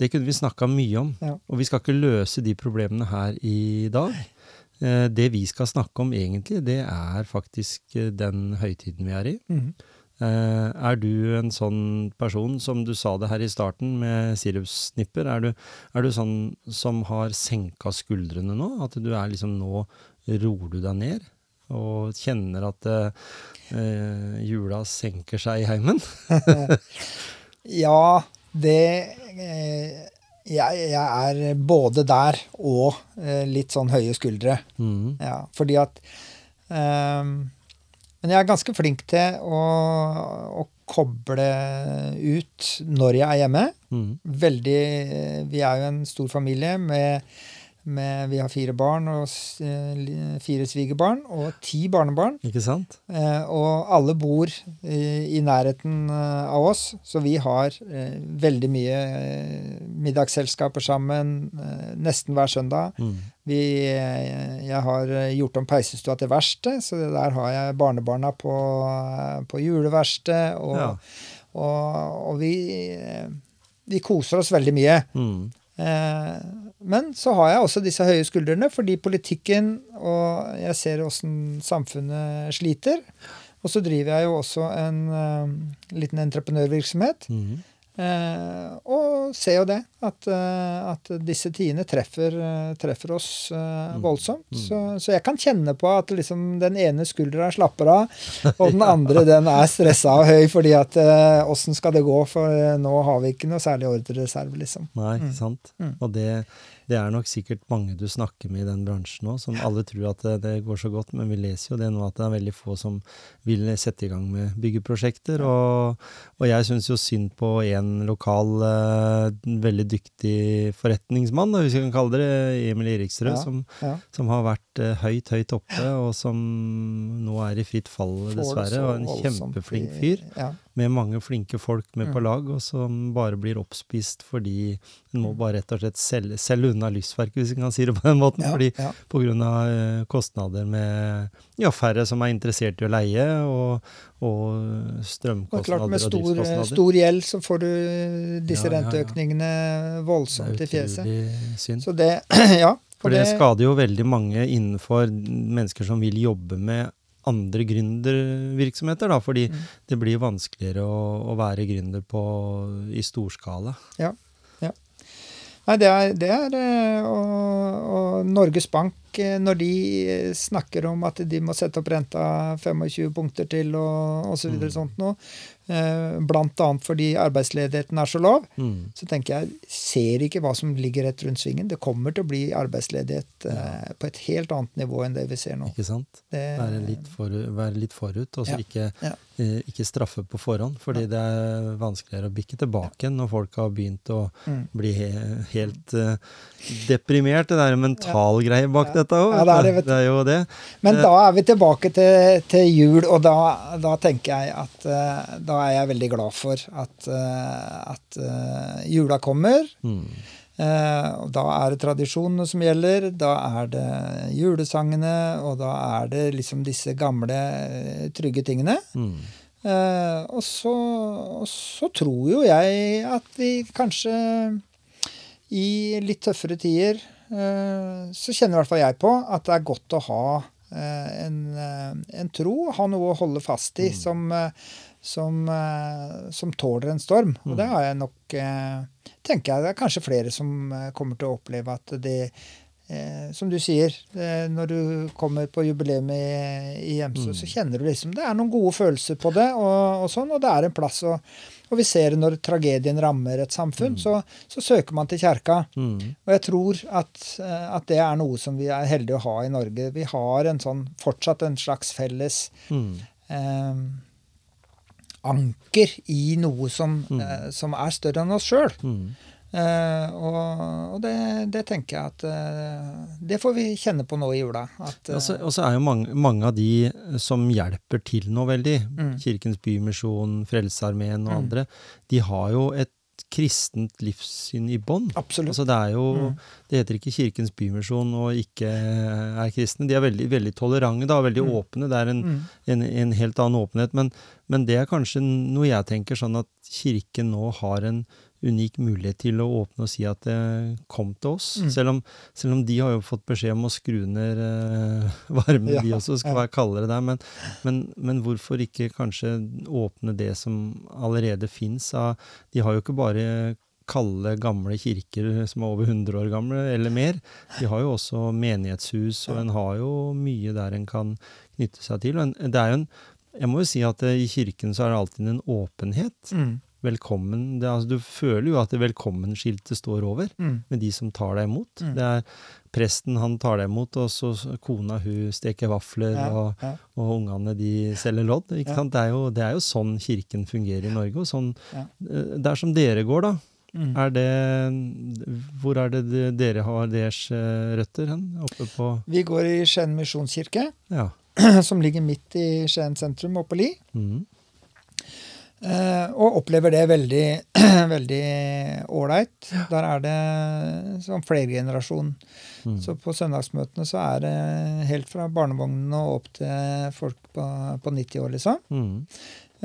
det kunne vi snakka mye om. Ja. Og vi skal ikke løse de problemene her i dag. Eh, Det vi skal snakke om egentlig, det er faktisk eh, den høytiden vi er i. Mm. Eh, Er du en sånn person, som du sa det her i starten med sirupsnipper, er du, er du sånn som har senka skuldrene nå? At du er liksom nå roer du deg ned? Og kjenner at eh, eh, jula senker seg i heimen? *laughs* Ja, det eh, jeg, jeg er både der og eh, litt sånn høye skuldre. Mm. Ja, fordi at ehm, Men jeg er ganske flink til å, å koble ut når jeg er hjemme. Mm. Veldig Vi er jo en stor familie med med Vi har fire barn og eh, fire svigerbarn og ti barnebarn. Ikke sant? Eh, og alle bor i, i nærheten eh, av oss, så vi har eh, veldig mye eh, middagsselskaper sammen eh, nesten hver søndag. Mm. Vi, eh, jeg har eh, gjort om peisestua til verksted, så der har jeg barnebarna på, eh, på juleverksted. Og, Ja. og, og vi, eh, vi koser oss veldig mye. Mm. Eh, men så har jeg også disse høye skuldrene, fordi politikken og jeg ser åssen samfunnet sliter. Og så driver jeg jo også en eh, liten entreprenørvirksomhet. Mm. Eh, og ser jo det, at, eh, at disse tidene treffer, eh, treffer oss eh, voldsomt. Så, så jeg kan kjenne på at liksom den ene skuldra slapper av, *laughs* og den andre den er stressa og høy, fordi at eh, skal det gå, for eh, nå har vi ikke noe særlig ordrereserve, liksom. Nei, ikke sant? Mm. Og det, det er nok sikkert mange du snakker med i den bransjen nå, som alle tror at det, det går så godt, men vi leser jo det nå at det er veldig få som vil sette i gang med byggeprosjekter. Og, og jeg syns jo synd på en lokal, uh, veldig dyktig forretningsmann, hvis vi kan kalle det Emil Eriksrød, Ja, som, Ja. som har vært uh, høyt, høyt oppe, og som nå er i fritt fall, dessverre. Og en kjempeflink fyr Ja. Med mange flinke folk med på Mm. lag, og som bare blir oppspist fordi en må bare rett og slett selge, selge unna lystverket, hvis en kan si det på den måten. Ja, fordi ja. av eh, kostnader med ja, færre som er interessert i å leie, og, og Og strømkostnader klart Med stor, driftskostnader. stor gjeld så får du disse Ja, renteøkningene voldsomt det i fjeset. synd. Så det *clears throat* Ja. For og det skader jo veldig mange innenfor mennesker som vil jobbe med andre gründervirksomheter, da, fordi Mm. det blir vanskeligere å, å være gründer på, i storskala. Ja. ja. Nei, det er, det er eh, og, og Norges Bank, eh, når de eh, snakker om at de må sette opp renta 25 punkter til og osv. Så Mm. sånt noe, eh, annet fordi arbeidsledigheten er så lav, Mm. så tenker jeg ser ikke hva som ligger rett rundt svingen. Det kommer til å bli arbeidsledighet eh, på et helt annet nivå enn det vi ser nå. Ikke sant? Det, Være litt, forut, være litt forut, og så Ja, ikke, ja. Eh, ikke straffe på forhånd. Fordi det er vanskeligere å bikke tilbake når folk har begynt å Mm. bli he, helt uh, deprimert. Det er en mental greie bak Ja. dette òg. Ja, det det, er jo det. Men Eh, da er vi tilbake til, til jul, og da, da tenker jeg at uh, da er jeg veldig glad for at, uh, at jula kommer. Mm. Eh, og da er det tradisjonene som gjelder. Da er det julesangene, og da er det liksom disse gamle, eh, trygge tingene. Mm. Eh, og, så, og så tror jo jeg at vi kanskje i litt tøffere tider eh, så kjenner i hvert fall jeg på at det er godt å ha en, en tro, ha noe å holde fast i som, eh, som, eh, som tåler en storm. Og det har jeg nok eh, tenker jeg det er kanskje flere som eh, kommer til å oppleve at det Eh, som du sier, eh, når du kommer på jubileum i, i Hjemsø, så kjenner du liksom Det er noen gode følelser på det, og, og sånn, og det er en plass. Og, og vi ser det når tragedien rammer et samfunn, så, så søker man til kjerka. Mm. Og jeg tror at, at det er noe som vi er heldige å ha i Norge. Vi har en sånn, fortsatt en slags felles Mm. eh, anker i noe som, eh, som er større enn oss sjøl. Mm. Eh, og og det, det tenker jeg at eh, Det får vi kjenne på nå i jula. At, eh, Og så- og så er jo mange, mange av de som hjelper til nå veldig, Mm. Kirkens Bymisjon, Frelsesarmeen og Mm. andre, de har jo et kristent livssyn i bånn. Altså det er jo Mm. Det heter ikke Kirkens Bymisjon og ikke er kristne. De er veldig, veldig tolerante da, veldig Mm. åpne. Det er en, Mm. en, en helt annen åpenhet. Men, men det er kanskje noe jeg tenker sånn at Kirken nå har en unik mulighet til å åpne og si at det kom til oss. Mm. Selv, om, selv om de har jo fått beskjed om å skru ned eh, *laughs* varmen, Ja, de også, skal ja. være kaldere der. Men, men, men hvorfor ikke kanskje åpne det som allerede fins? De har jo ikke bare kalde, gamle kirker som er over 100 år gamle, eller mer. De har jo også menighetshus, og en har jo mye der en kan knytte seg til. En, det er jo en, jeg må jo si at eh, i kirken så er det alltid en åpenhet. Mm. Velkommen. Det, altså, du føler jo at det velkommenskiltet står over Mm. med de som tar deg imot. Mm. Det er presten han tar deg imot, og så kona hun steker vafler, Ja, og, ja. og ungene de selger lodd. Ikke Ja. sant? Det, er jo, det er jo sånn kirken fungerer i Norge. og sånn, eh, Der som dere går, da. Mm. Er det Hvor er det de- dere har deres eh, røtter hen? Oppe på Vi går i Skien misjonskirke, Ja. *clears throat* som ligger midt i Skien sentrum, oppe på Li. Mhm. Eh, og opplever det veldig *clears throat* veldig ålreit. Der er det sånn flergenerasjon. Mm. Så på søndagsmøtene så er det helt fra barnevognene og opp til folk på, på 90 år, liksom. Mm.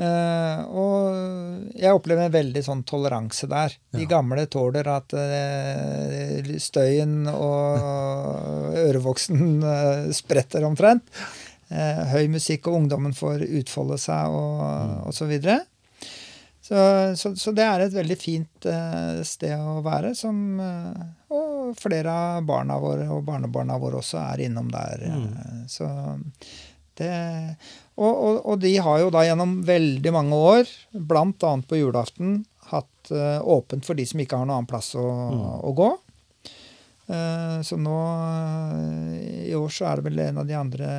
Eh, og jeg opplever en veldig sånn toleranse der. De gamle tåler at eh, støyen og *laughs* ørevoksen spretter omtrent. Eh, høy musikk, og ungdommen får utfolde seg og, Mm. og så videre. Så, så, så det er et veldig fint eh, sted å være, som eh, Og flere av barna våre og barnebarna våre også er innom der. eh, Mm. Så det og, og, og de har jo da gjennom veldig mange år, bl.a. på julaften, hatt åpent for de som ikke har noen annen plass å, Mm. å gå. Så nå i år så er det vel en av de andre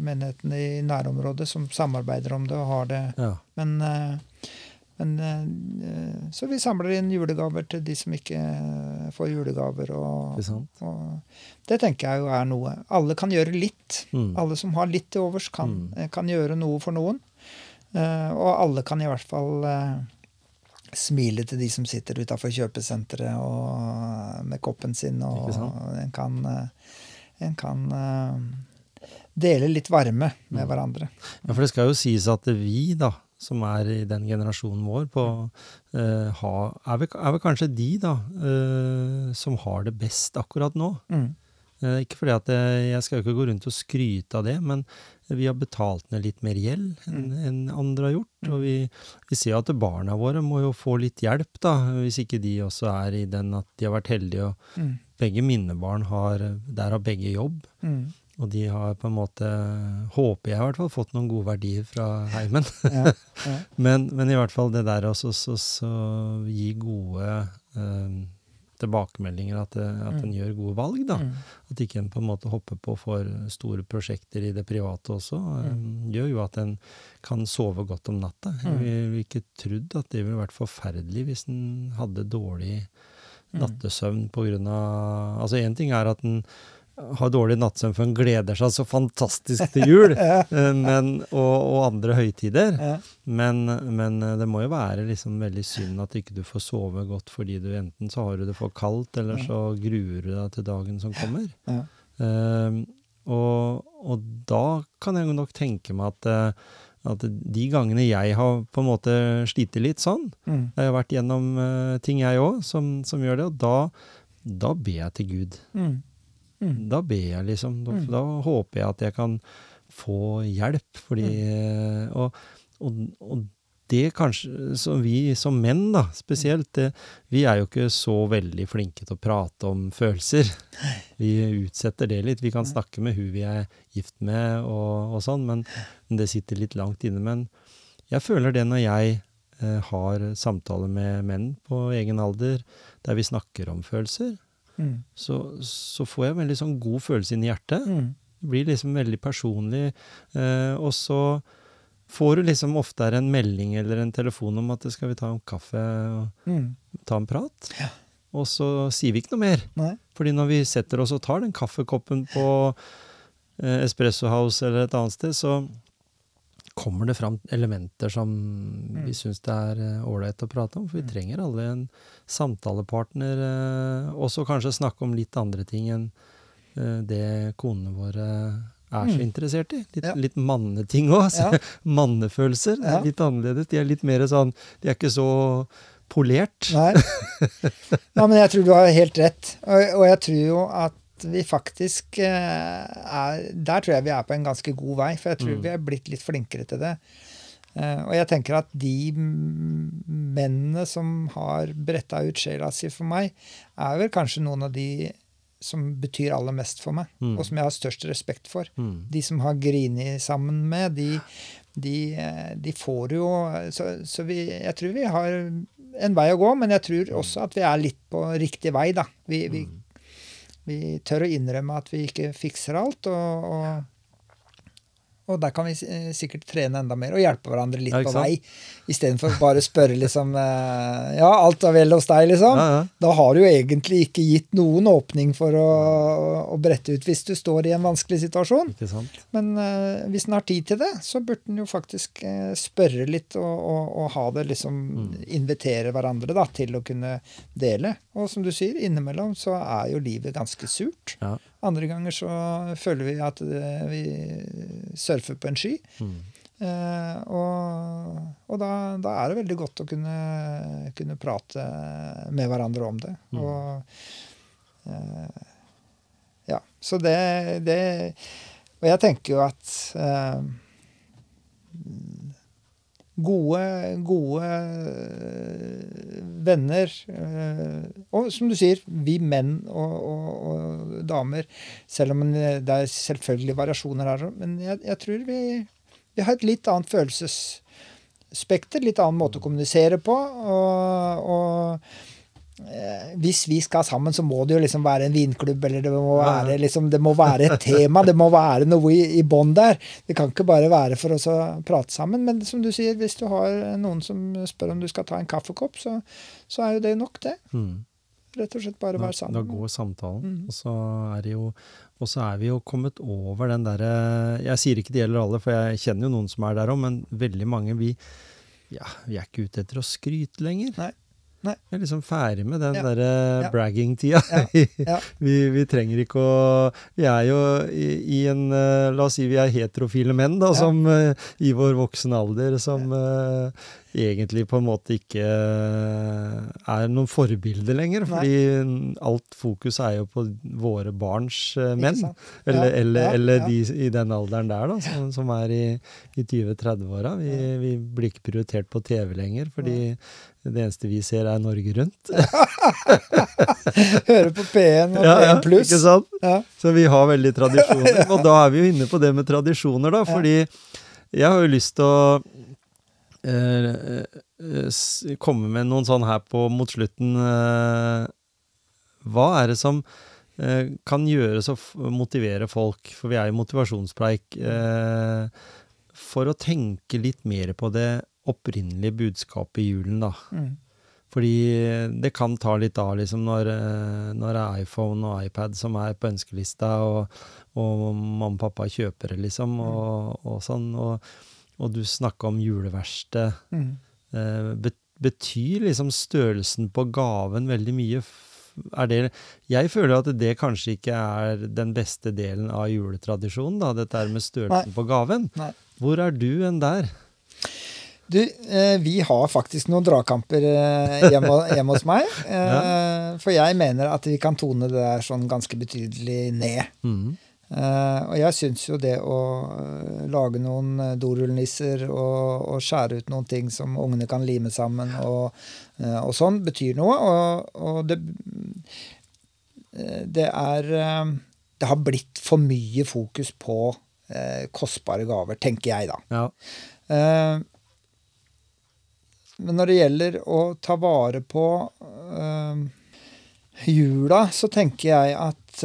menighetene i nærområdet som samarbeider om det og har det. ja. Men, eh, men eh, Så vi samler inn julegaver til de som ikke eh, får julegaver. Og, det, og det tenker jeg jo er noe. Alle kan gjøre litt. Mm. Alle som har litt til overs, kan, Mm. kan gjøre noe for noen. Og alle kan i hvert fall smile til de som sitter utafor kjøpesenteret og med koppen sin. Og en kan, en kan dele litt varme med Mm. hverandre. Ja, for det skal jo sies at vi, da, som er i den generasjonen vår, på, uh, ha, er, vel, er vel kanskje de, da, uh, som har det best akkurat nå. Mm. Uh, ikke fordi at jeg, jeg skal jo ikke gå rundt og skryte av det, men vi har betalt ned litt mer gjeld enn en andre har gjort. Og vi, vi ser at barna våre må jo få litt hjelp, da, hvis ikke de også er i den at de har vært heldige og Mm. begge mine barn har Der har begge jobb. Mm. Og de har på en måte, håper jeg i hvert fall, fått noen gode verdier fra heimen. Ja, ja. *laughs* men, men i hvert fall det der også så, så gi gode eh, tilbakemeldinger, at, det, at en gjør gode valg. da. Mm. At ikke en på en måte hopper på for store prosjekter i det private også, Mm. gjør jo at en kan sove godt om natta. Jeg Mm. ville ikke trodd at det ville vært forferdelig hvis en hadde dårlig Mm. nattesøvn på grunn av Altså én ting er at en har dårlig nattsøvn for en gleder seg så fantastisk til jul *laughs* eh, men, og, og andre høytider. Men, men eh, det må jo være liksom veldig synd at ikke du får sove godt fordi du enten så har du det for kaldt, eller så gruer du deg til dagen som kommer. Ja. Eh, og, og da kan jeg nok tenke meg at, at de gangene jeg har på en måte slitt litt sånn, Mm. jeg har vært gjennom uh, ting jeg òg som, som gjør det, og da, da ber jeg til Gud. Mm. Mm. Da ber jeg liksom. Da, Mm. da håper jeg at jeg kan få hjelp. Fordi Mm. og, og, og det kanskje som vi som menn, da, spesielt, det, vi er jo ikke så veldig flinke til å prate om følelser. Vi utsetter det litt. Vi kan snakke med hun vi er gift med og, og sånn, men, men det sitter litt langt inne. Men jeg føler det når jeg eh, har samtaler med menn på egen alder der vi snakker om følelser, Mm. så, så får jeg veldig sånn god følelse inni hjertet. Mm. Det blir liksom veldig personlig. Eh, og så får du liksom oftere en melding eller en telefon om at skal vi ta en kaffe og Mm. ta en prat. Ja. Og så sier vi ikke noe mer. Nei. Fordi når vi setter oss og tar den kaffekoppen på eh, Espresso House eller et annet sted, så kommer det fram elementer som vi syns det er eh, ålreit å prate om. For vi trenger alle en samtalepartner, eh, og kanskje snakke om litt andre ting enn eh, det konene våre er så Mm. interessert i. Litt, Ja. litt manneting òg. Ja. *laughs* Mannefølelser er litt annerledes. De er litt mer sånn De er ikke så polert. Nei. *laughs* Nei men jeg tror du har helt rett. Og, og jeg tror jo at vi faktisk eh, er Der tror jeg vi er på en ganske god vei, for jeg tror Mm. vi er blitt litt flinkere til det. Eh, og jeg tenker at de mm, mennene som har bretta ut sjela si for meg, er vel kanskje noen av de som betyr aller mest for meg, Mm. og som jeg har størst respekt for. Mm. De som har grini sammen med, de, de, eh, de får jo Så, så vi, jeg tror vi har en vei å gå, men jeg tror også at vi er litt på riktig vei, da. Vi, vi, vi tør å innrømme at vi ikke fikser alt, og, og, Og der kan vi eh, sikkert trene enda mer og hjelpe hverandre litt Ja, på vei. Istedenfor bare å spørre liksom eh, Ja, alt er vel hos deg, liksom. Ja, ja. Da har du jo egentlig ikke gitt noen åpning for å, å brette ut hvis du står i en vanskelig situasjon. Men uh, hvis en har tid til det, så burde en jo faktisk uh, spørre litt og, og, og ha det liksom Invitere hverandre da, til å kunne dele. Og som du sier, innimellom så er jo livet ganske surt. Ja. Andre ganger så føler vi at det, vi surfer på en sky. Mm. Eh, og og da, da er det veldig godt å kunne, kunne prate med hverandre om det. Mm. Og eh, Ja. Så det, det Og jeg tenker jo at eh, Gode, gode venner eh, Og som du sier, vi menn og, og, og damer, selv om det er selvfølgelig variasjoner her, men jeg, jeg tror vi, vi har et litt annet følelsesspekter, litt annen måte å kommunisere på. Og, og hvis vi skal sammen, så må det jo liksom være en vinklubb, eller det må være, liksom, det må være et tema, det må være noe i, i bånn der. Det kan ikke bare være for oss å prate sammen. Men som du sier, hvis du har noen som spør om du skal ta en kaffekopp, så, så er jo det nok, det. Mm. Rett og slett bare være være da sammen. går samtalen. Mm. Og så er det jo og så er vi jo kommet over den derre Jeg sier ikke det gjelder alle, for jeg kjenner jo noen som er der òg, men veldig mange vi, ja, vi er ikke ute etter å skryte lenger. Nei. Nei. Vi er liksom ferdig med den Ja. derre Ja. bragging-tida. Ja. *laughs* Vi, vi trenger ikke å Vi er jo i, i en eh, La oss si vi er heterofile menn, da, som eh, i vår voksen alder, som eh, egentlig på en måte ikke eh, er noen forbilder lenger. Nei. Fordi alt fokus er jo på våre barns eh, menn. Eller, Ja, eller, ja, eller ja. de i den alderen der, da, som, som er i, i 20-30-åra. Vi, vi blir ikke prioritert på TV lenger, fordi det eneste vi ser, er Norge Rundt. *laughs* Høre på P1 og Ja, ja, P1 pluss. ikke sant? Ja. Så vi har veldig tradisjoner. *laughs* Og da er vi jo inne på det med tradisjoner, da. Fordi jeg har jo lyst til å komme med noen sånn her på mot slutten. eh, hva er det som eh, kan gjøres å motivere folk, for vi er jo motivasjonspreik, eh, for å tenke litt mer på det opprinnelige budskapet i julen, da. Mm. Fordi det kan ta litt av liksom når, eh, når det er iPhone og iPad som er på ønskelista, og, og mamma og pappa kjøper det, liksom, og, og sånn. Og, og du snakka om juleverksted. Mm. Eh, betyr liksom størrelsen på gaven veldig mye? Er det, jeg føler at det kanskje ikke er den beste delen av juletradisjonen, da, dette med størrelsen på gaven. Nei. Hvor er du enn der? Du, eh, vi har faktisk noen dragkamper eh, hjemme, hjemme hos meg. *laughs* Eh, For jeg mener at vi kan tone det der sånn ganske betydelig ned. Mhm. Eh, og jeg syns jo det å eh, lage noen eh, dorullnisser og, og skjære ut noen ting som ungene kan lime sammen og, uh, og sånn, betyr noe. Og, og det, det er Det har blitt for mye fokus på uh, kostbare gaver, tenker jeg, da. Ja. Men når det gjelder å ta vare på jula, så tenker jeg at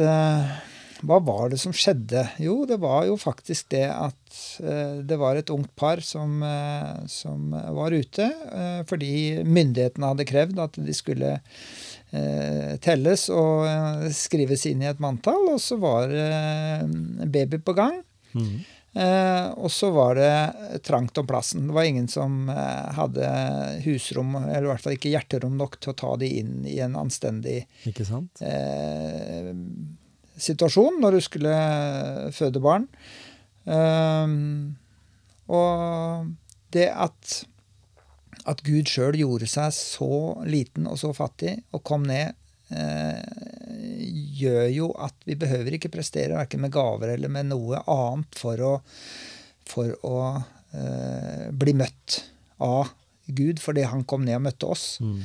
hva var det som skjedde? Jo, det var jo faktisk det at eh, det var et ungt par som, eh, som var ute eh, fordi myndighetene hadde krevd at de skulle eh, telles og skrives inn i et manntall, og så var det baby på gang. Mm. Eh, og så var det trangt om plassen. Det var ingen som eh, hadde husrom, eller i hvert fall ikke hjerterom nok til å ta de inn i en anstendig eh, situasjon når du skulle føde barn. Eh, og det at, at Gud sjøl gjorde seg så liten og så fattig og kom ned, eh, gjør jo at vi behøver ikke prestere verken med gaver eller med noe annet for å, for å eh, bli møtt av Gud fordi han kom ned og møtte oss. Mhm.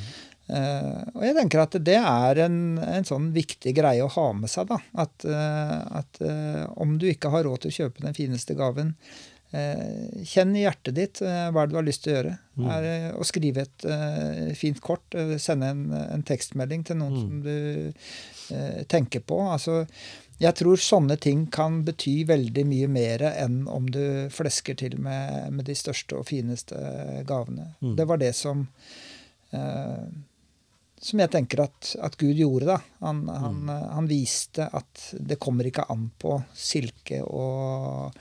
Eh, og jeg tenker at det er en, en sånn viktig greie å ha med seg. da, At, uh, at uh, om du ikke har råd til å kjøpe den fineste gaven, Kjenn i hjertet ditt hva du har lyst til å gjøre. Mm. Er å skrive et fint kort, sende en, en tekstmelding til noen Mm. som du tenker på. Altså, jeg tror sånne ting kan bety veldig mye mer enn om du flesker til med, med de største og fineste gavene. Mm. Det var det som eh, som jeg tenker at, at Gud gjorde. da. Han, han, Mm. han, han viste at det kommer ikke an på silke og,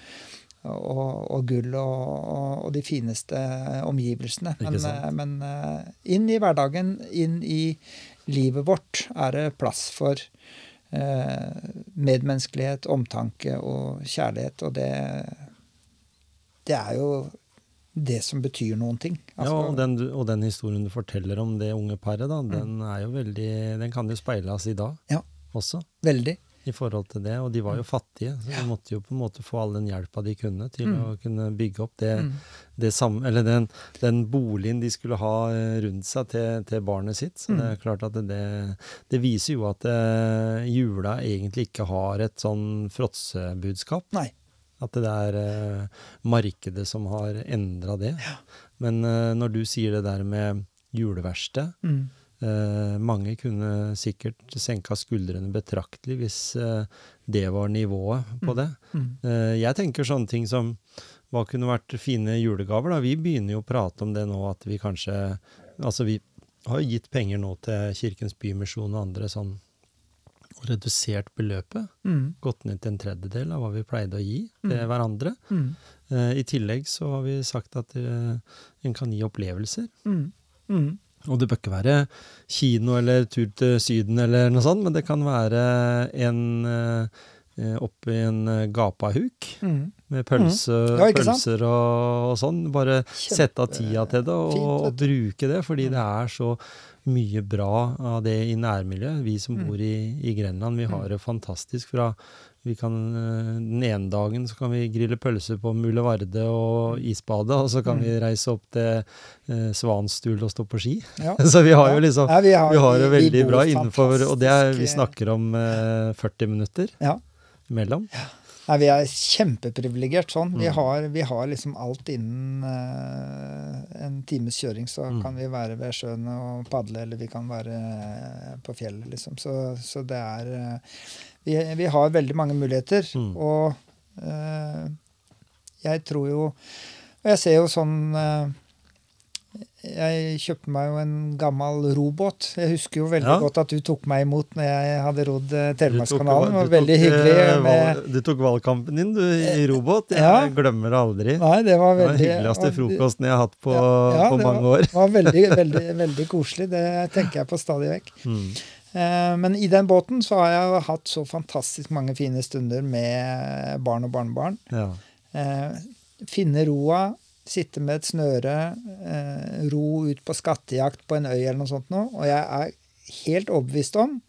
og, og gull og, og, og de fineste omgivelsene. Men, eh, men eh, inn i hverdagen, inn i livet vårt, er det plass for eh, medmenneskelighet, omtanke og kjærlighet. Og det, det er jo det som betyr noen ting. ja, Altså, og den, og den historien du forteller om det unge paret, da, Mm. den er jo veldig Den kan jo speiles i dag Ja. også, Veldig. i forhold til det. Og de var jo fattige, så de måtte jo på en måte få all den hjelpa de kunne til Mm. å kunne bygge opp det, Mm. det samme, eller den, den boligen de skulle ha eh, rundt seg til, til barnet sitt. Så det er Mm. klart at det, det, det viser jo at eh, jula egentlig ikke har et sånn fråtsebudskap. Nei. At det er eh, markedet som har endra det. Men eh, når du sier det der med juleverksted Mm. eh, Mange kunne sikkert senka skuldrene betraktelig hvis eh, det var nivået på det. Mm. Eh, jeg tenker sånne ting som hva kunne vært fine julegaver? da? Vi begynner jo å prate om det nå, at vi kanskje Altså, vi har jo gitt penger nå til Kirkens Bymisjon og andre sånn og redusert beløpet. Mm. Gått ned til en tredjedel av hva vi pleide å gi til Mm. hverandre. Mm. Eh, I tillegg så har vi sagt at eh, en kan gi opplevelser. Mm. Mm. Og det bør ikke være kino eller tur til Syden eller noe sånt, men det kan være en eh, oppi en eh, gapahuk Mm. med pølse, Ja, pølser og, og sånn. Bare sette av tida til det og, og bruke det, fordi det er så mye bra av det i nærmiljøet. Vi som Mm. bor i, i Grenland, vi har det fantastisk fra vi kan, eh, Den ene dagen så kan vi grille pølser på Mulevarde og isbade, og så kan Mm. vi reise opp til eh, Svanstul og stå på ski. Ja. *laughs* Så vi har jo liksom ja, vi har, vi har det veldig bra innenfor Og det er, vi snakker om eh, 40 minutter Ja. imellom. Nei, vi er kjempeprivilegert sånn. Vi, Mm. har, vi har liksom alt innen eh, en times kjøring, så Mm. kan vi være ved sjøen og padle, eller vi kan være eh, på fjellet, liksom. Så, så det er eh, vi, vi har veldig mange muligheter, Mm. og eh, jeg tror jo Og jeg ser jo sånn eh, jeg kjøpte meg jo en gammel robåt. Jeg husker jo veldig Ja. godt at du tok meg imot når jeg hadde rodd eh, Telemarkskanalen. Det var veldig tok, hyggelig. eh, med, Du tok valgkampen din du, i robåt. Jeg Ja. glemmer det aldri. Nei, det var Det var veldig den hyggeligste frokosten jeg har hatt på, Ja, på det mange var, år. var veldig, *laughs* veldig, veldig koselig. Det tenker jeg på stadig vekk. Mm. Eh, Men i den båten så har jeg hatt så fantastisk mange fine stunder med barn og barnebarn. Ja. Eh, Finne roa, sitte med et snøre, eh, ro ut på skattejakt på en øy eller noe sånt noe. Og jeg er helt overbevist om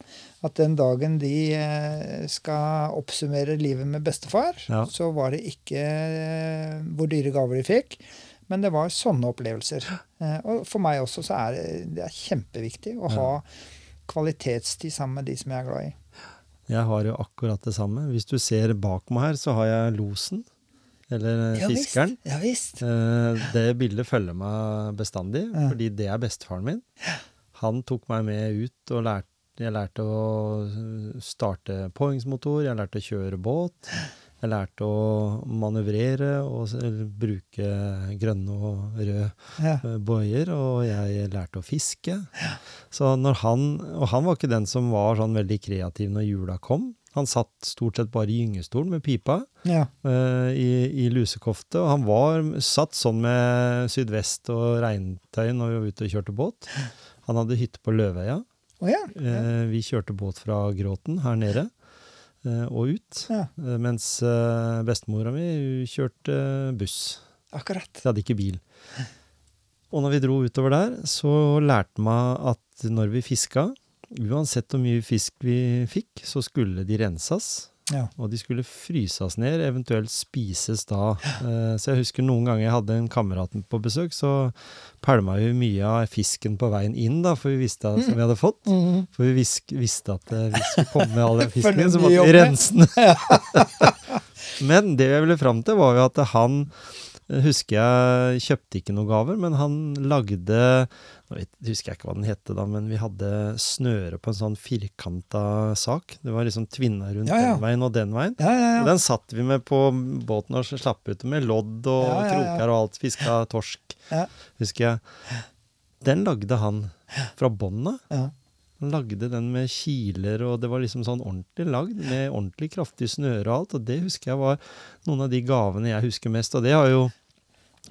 at den dagen de eh, skal oppsummere livet med bestefar, Ja. så var det ikke eh, hvor dyre gaver de fikk, men det var sånne opplevelser. Eh, Og for meg også så er det, det er kjempeviktig å ha kvalitetstid sammen med de som jeg er glad i. Jeg har jo akkurat det samme. Hvis du ser bak meg her, så har jeg losen. Eller Ja visst. fiskeren. Ja visst. Eh, Det bildet følger meg bestandig, Ja. fordi det er bestefaren min. Han tok meg med ut og lærte Jeg lærte å starte påhengsmotor, jeg lærte å kjøre båt. Jeg lærte å manøvrere og bruke grønne og røde Ja. eh, bøyer, og jeg lærte å fiske. Så når han, og han var ikke den som var sånn veldig kreativ når jula kom. Han satt stort sett bare i gyngestolen med pipa Ja. uh, i, i lusekofte, og han var satt sånn med sydvest og regntøy når vi var ute og kjørte båt. Han hadde hytte på Løveøya. Oh, ja. ja. Uh, vi kjørte båt fra Gråten her nede eh, og ut, ja. mens bestemora mi kjørte buss. Akkurat. De hadde ikke bil. Og når vi dro utover der, så lærte meg at når vi fiska, uansett hvor mye fisk vi fikk, så skulle de renses. Ja. Og de skulle fryses ned, eventuelt spises da. *gasps* Eh, Så jeg husker noen ganger jeg hadde en kamerat på besøk, så pælma vi mye av fisken på veien inn, da, for vi visste at, som vi hadde fått. Mhm. For vi vis visste at hvis vi kom med all den *laughs* fisken, så måtte vi rense den. *laughs* *laughs* Men det jeg ville fram til, var jo at han Husker jeg kjøpte ikke noen gaver, men han lagde Nå vet, husker jeg ikke hva den hette da, men vi hadde snøre på en sånn firkanta sak. Det var liksom tvinna rundt Ja, ja. den veien og den veien. Ja, Og den satt vi med på båten og slapp ut med lodd og kroker og alt. Fiska torsk, husker jeg. Den lagde han fra bånn av. ja. Han lagde den med kiler, og det var liksom sånn ordentlig lagd, med ordentlig kraftig snøre og alt. Og det husker jeg var noen av de gavene jeg husker mest. Og det har jo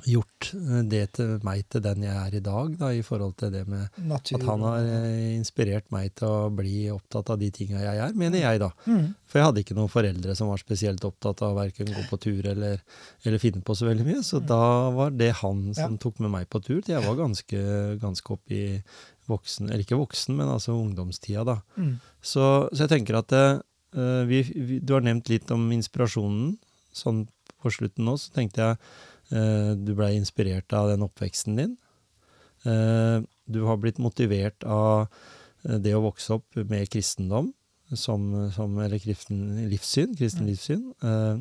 gjort eh, det til meg til den jeg er i dag, da, i forhold til det med Natur. at han har eh, inspirert meg til å bli opptatt av de tinga jeg er, mener jeg, da. Mm. For jeg hadde ikke noen foreldre som var spesielt opptatt av verken gå på tur eller, eller finne på så veldig mye. Så da var det han som tok med meg på tur til jeg var ganske, ganske opp i voksen, eller ikke voksen, men altså ungdomstida, da. Mm. Så, så jeg tenker at uh, vi, vi, Du har nevnt litt om inspirasjonen. Sånn på slutten nå, så tenkte jeg du blei inspirert av den oppveksten din. Eh, du har blitt motivert av eh, det å vokse opp med kristendom, som, som, eller kristen livssyn, kristen livssyn. Eh,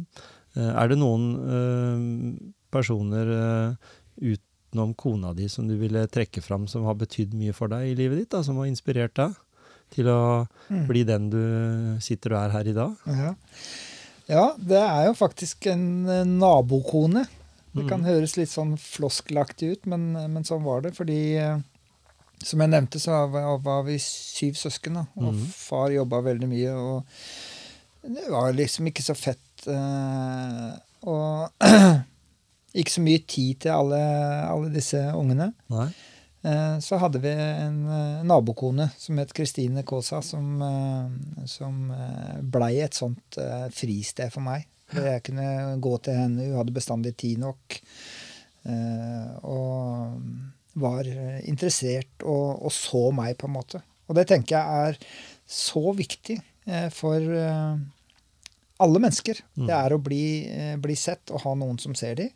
eh, er det noen eh, personer eh, utenom kona di som du ville trekke fram som har betydd mye for deg i livet ditt, da, som har inspirert deg til å Mm. bli den du sitter og er her i dag? Ja. ja, det er jo faktisk en eh, nabokone. Det kan Mm. høres litt sånn floskelaktig ut, men, men sånn var det. Fordi, eh, som jeg nevnte, så var, vi syv søsken. Da, og mm. far jobba veldig mye. Og det var liksom ikke så fett. eh, og *clears throat* ikke så mye tid til alle, alle disse ungene. Nei? Eh, Så hadde vi en nabokone som het Kristine Kaasa, som, som blei et sånt fristed for meg. Jeg kunne gå til henne. Hun hadde bestandig tid nok. eh, Og var interessert og, og så meg, på en måte. Og det tenker jeg er så viktig eh, for eh, alle mennesker. Mm. Det er å bli, bli sett og ha noen som ser dem.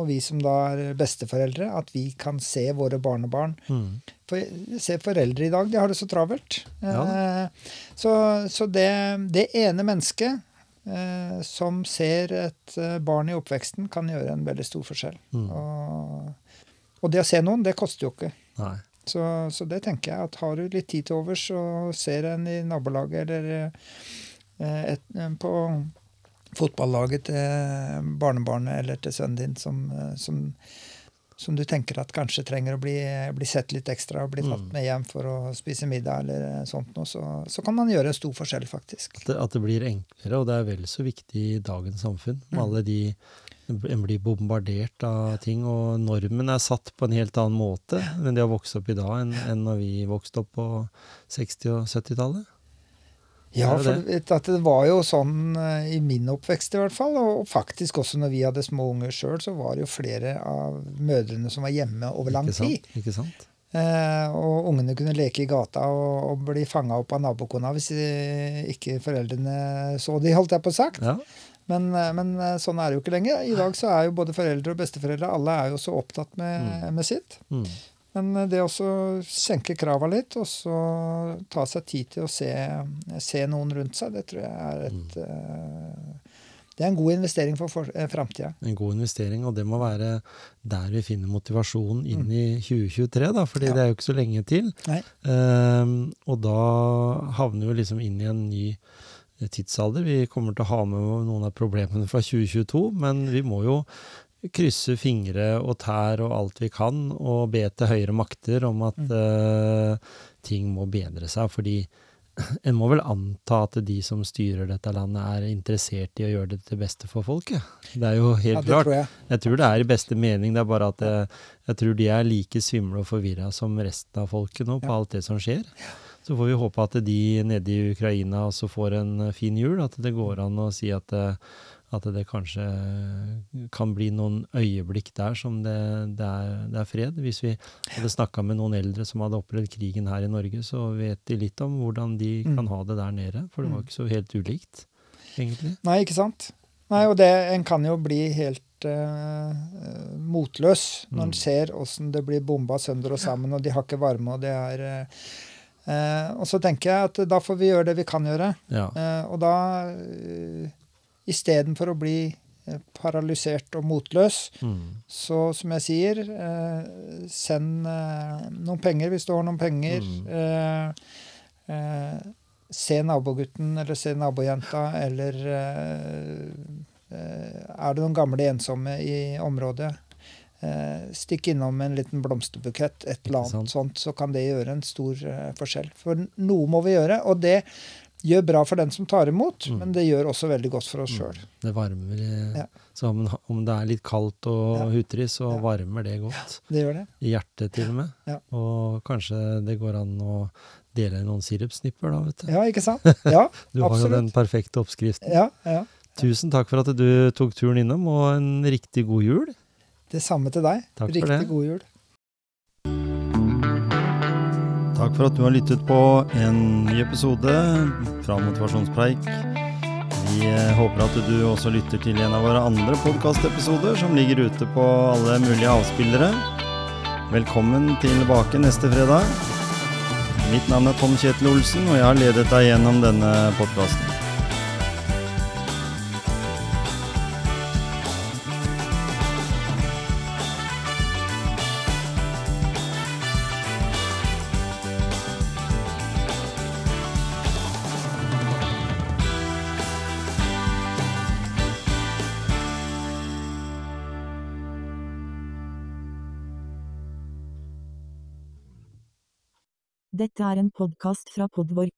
Og vi som da er besteforeldre, at vi kan se våre barnebarn. Mm. For se foreldre i dag, de har det så travelt. Ja. Så, så det, det ene mennesket som ser et eh, barn i oppveksten, kan gjøre en veldig stor forskjell. Mm. Og, og det å se noen, det koster jo ikke. Nei. Så, så det tenker jeg at har du litt tid til overs og ser en i nabolaget eller eh, et, eh, på fotballaget til barnebarnet eller til sønnen din som, eh, som, som du tenker at kanskje trenger å bli, bli sett litt ekstra og bli tatt Mm. med hjem for å spise middag eller sånt noe, så, så kan man gjøre en stor forskjell, faktisk. At det, at det blir enklere, og det er vel så viktig i dagens samfunn. Med Mm. alle de En blir bombardert av ting, og normen er satt på en helt annen måte enn det har vokst opp i dag enn, enn når vi vokste opp på 60- og 70-tallet. Ja, for at det var jo sånn eh, i min oppvekst i hvert fall, og faktisk også når vi hadde små unger sjøl, så var det jo flere av mødrene som var hjemme over lang Ikke sant? tid. Ikke sant? Eh, og ungene kunne leke i gata og, og bli fanga opp av nabokona hvis de, ikke foreldrene så de, holdt jeg på sagt. Ja. Men, eh, men eh, sånn er det jo ikke lenger. I dag så er jo både foreldre og besteforeldre alle er jo så opptatt med, med sitt. Mm. Men eh, det å senke krava litt, og så ta seg tid til å se, se noen rundt seg, det tror jeg er et mm. Det er en god investering for, for eh, framtida. En god investering, og det må være der vi finner motivasjonen inn i 2023, da, fordi Mm. Ja. det er jo ikke så lenge til. Ehm, og da havner vi liksom inn i en ny eh, tidsalder. Vi kommer til å ha med noen av problemene fra 2022, men vi må jo krysse fingre og tær og alt vi kan, og be til høyere makter om at eh, ting må bedre seg. Fordi *clears throat* en må vel anta at de som styrer dette landet, er interessert i å gjøre det til beste for folket. Det er jo helt Ja, klart. tror jeg. Jeg tror det er i beste mening, det er bare at jeg, jeg tror de er like svimle og forvirra som resten av folket nå på Ja. alt det som skjer. Så får vi håpe at de nede i Ukraina også får en eh, fin jul, at det går an å si at det, at det kanskje kan bli noen øyeblikk der som det, det, er, det er fred. Hvis vi hadde snakka med noen eldre som hadde opplevd krigen her i Norge, så vet de litt om hvordan de Mm. kan ha det der nede. For det var ikke så helt ulikt, egentlig. Nei, ikke sant? Nei, og det, en kan jo bli helt uh, motløs når en Mm. ser åssen det blir bomba sønder og sammen, og de har ikke varme, og det er uh, uh, Og så tenker jeg at da får vi gjøre det vi kan gjøre. Ja. Og da istedenfor å bli eh, paralysert og motløs. Mm. Så som jeg sier, eh, send eh, noen penger hvis du har noen penger. Mm. Eh, eh, se nabogutten eller se nabojenta, eller eh, er det noen gamle ensomme i området? Eh, stikk innom en liten blomsterbukett, et eller annet sånt, så kan det gjøre en stor forskjell. For noe må vi gjøre, og det gjør bra for den som tar imot, Mm. men det gjør også veldig godt for oss sjøl. Det varmer Ja. Så om, om det er litt kaldt og Ja. hutrig, så Ja. varmer det godt. Det gjør det. I hjertet til og med. Ja. Og kanskje det går an å dele noen sirupsnipper, da, vet du. Ja, ikke sant? *laughs* Ja, Du har jo den perfekte oppskriften. ja, ja. Tusen takk for at du tok turen innom, og en riktig god jul. Det samme til deg. Takk for Riktig det. god jul. Takk for at du har lyttet på en ny episode fra Motivasjonspreik. Vi eh, håper at du også lytter til en av våre andre podkastepisoder som ligger ute på alle mulige avspillere. Velkommen tilbake neste fredag. Mitt navn er Tom Kjetil Olsen, og jeg har ledet deg gjennom denne podkasten. Dette er en podkast fra Podvork.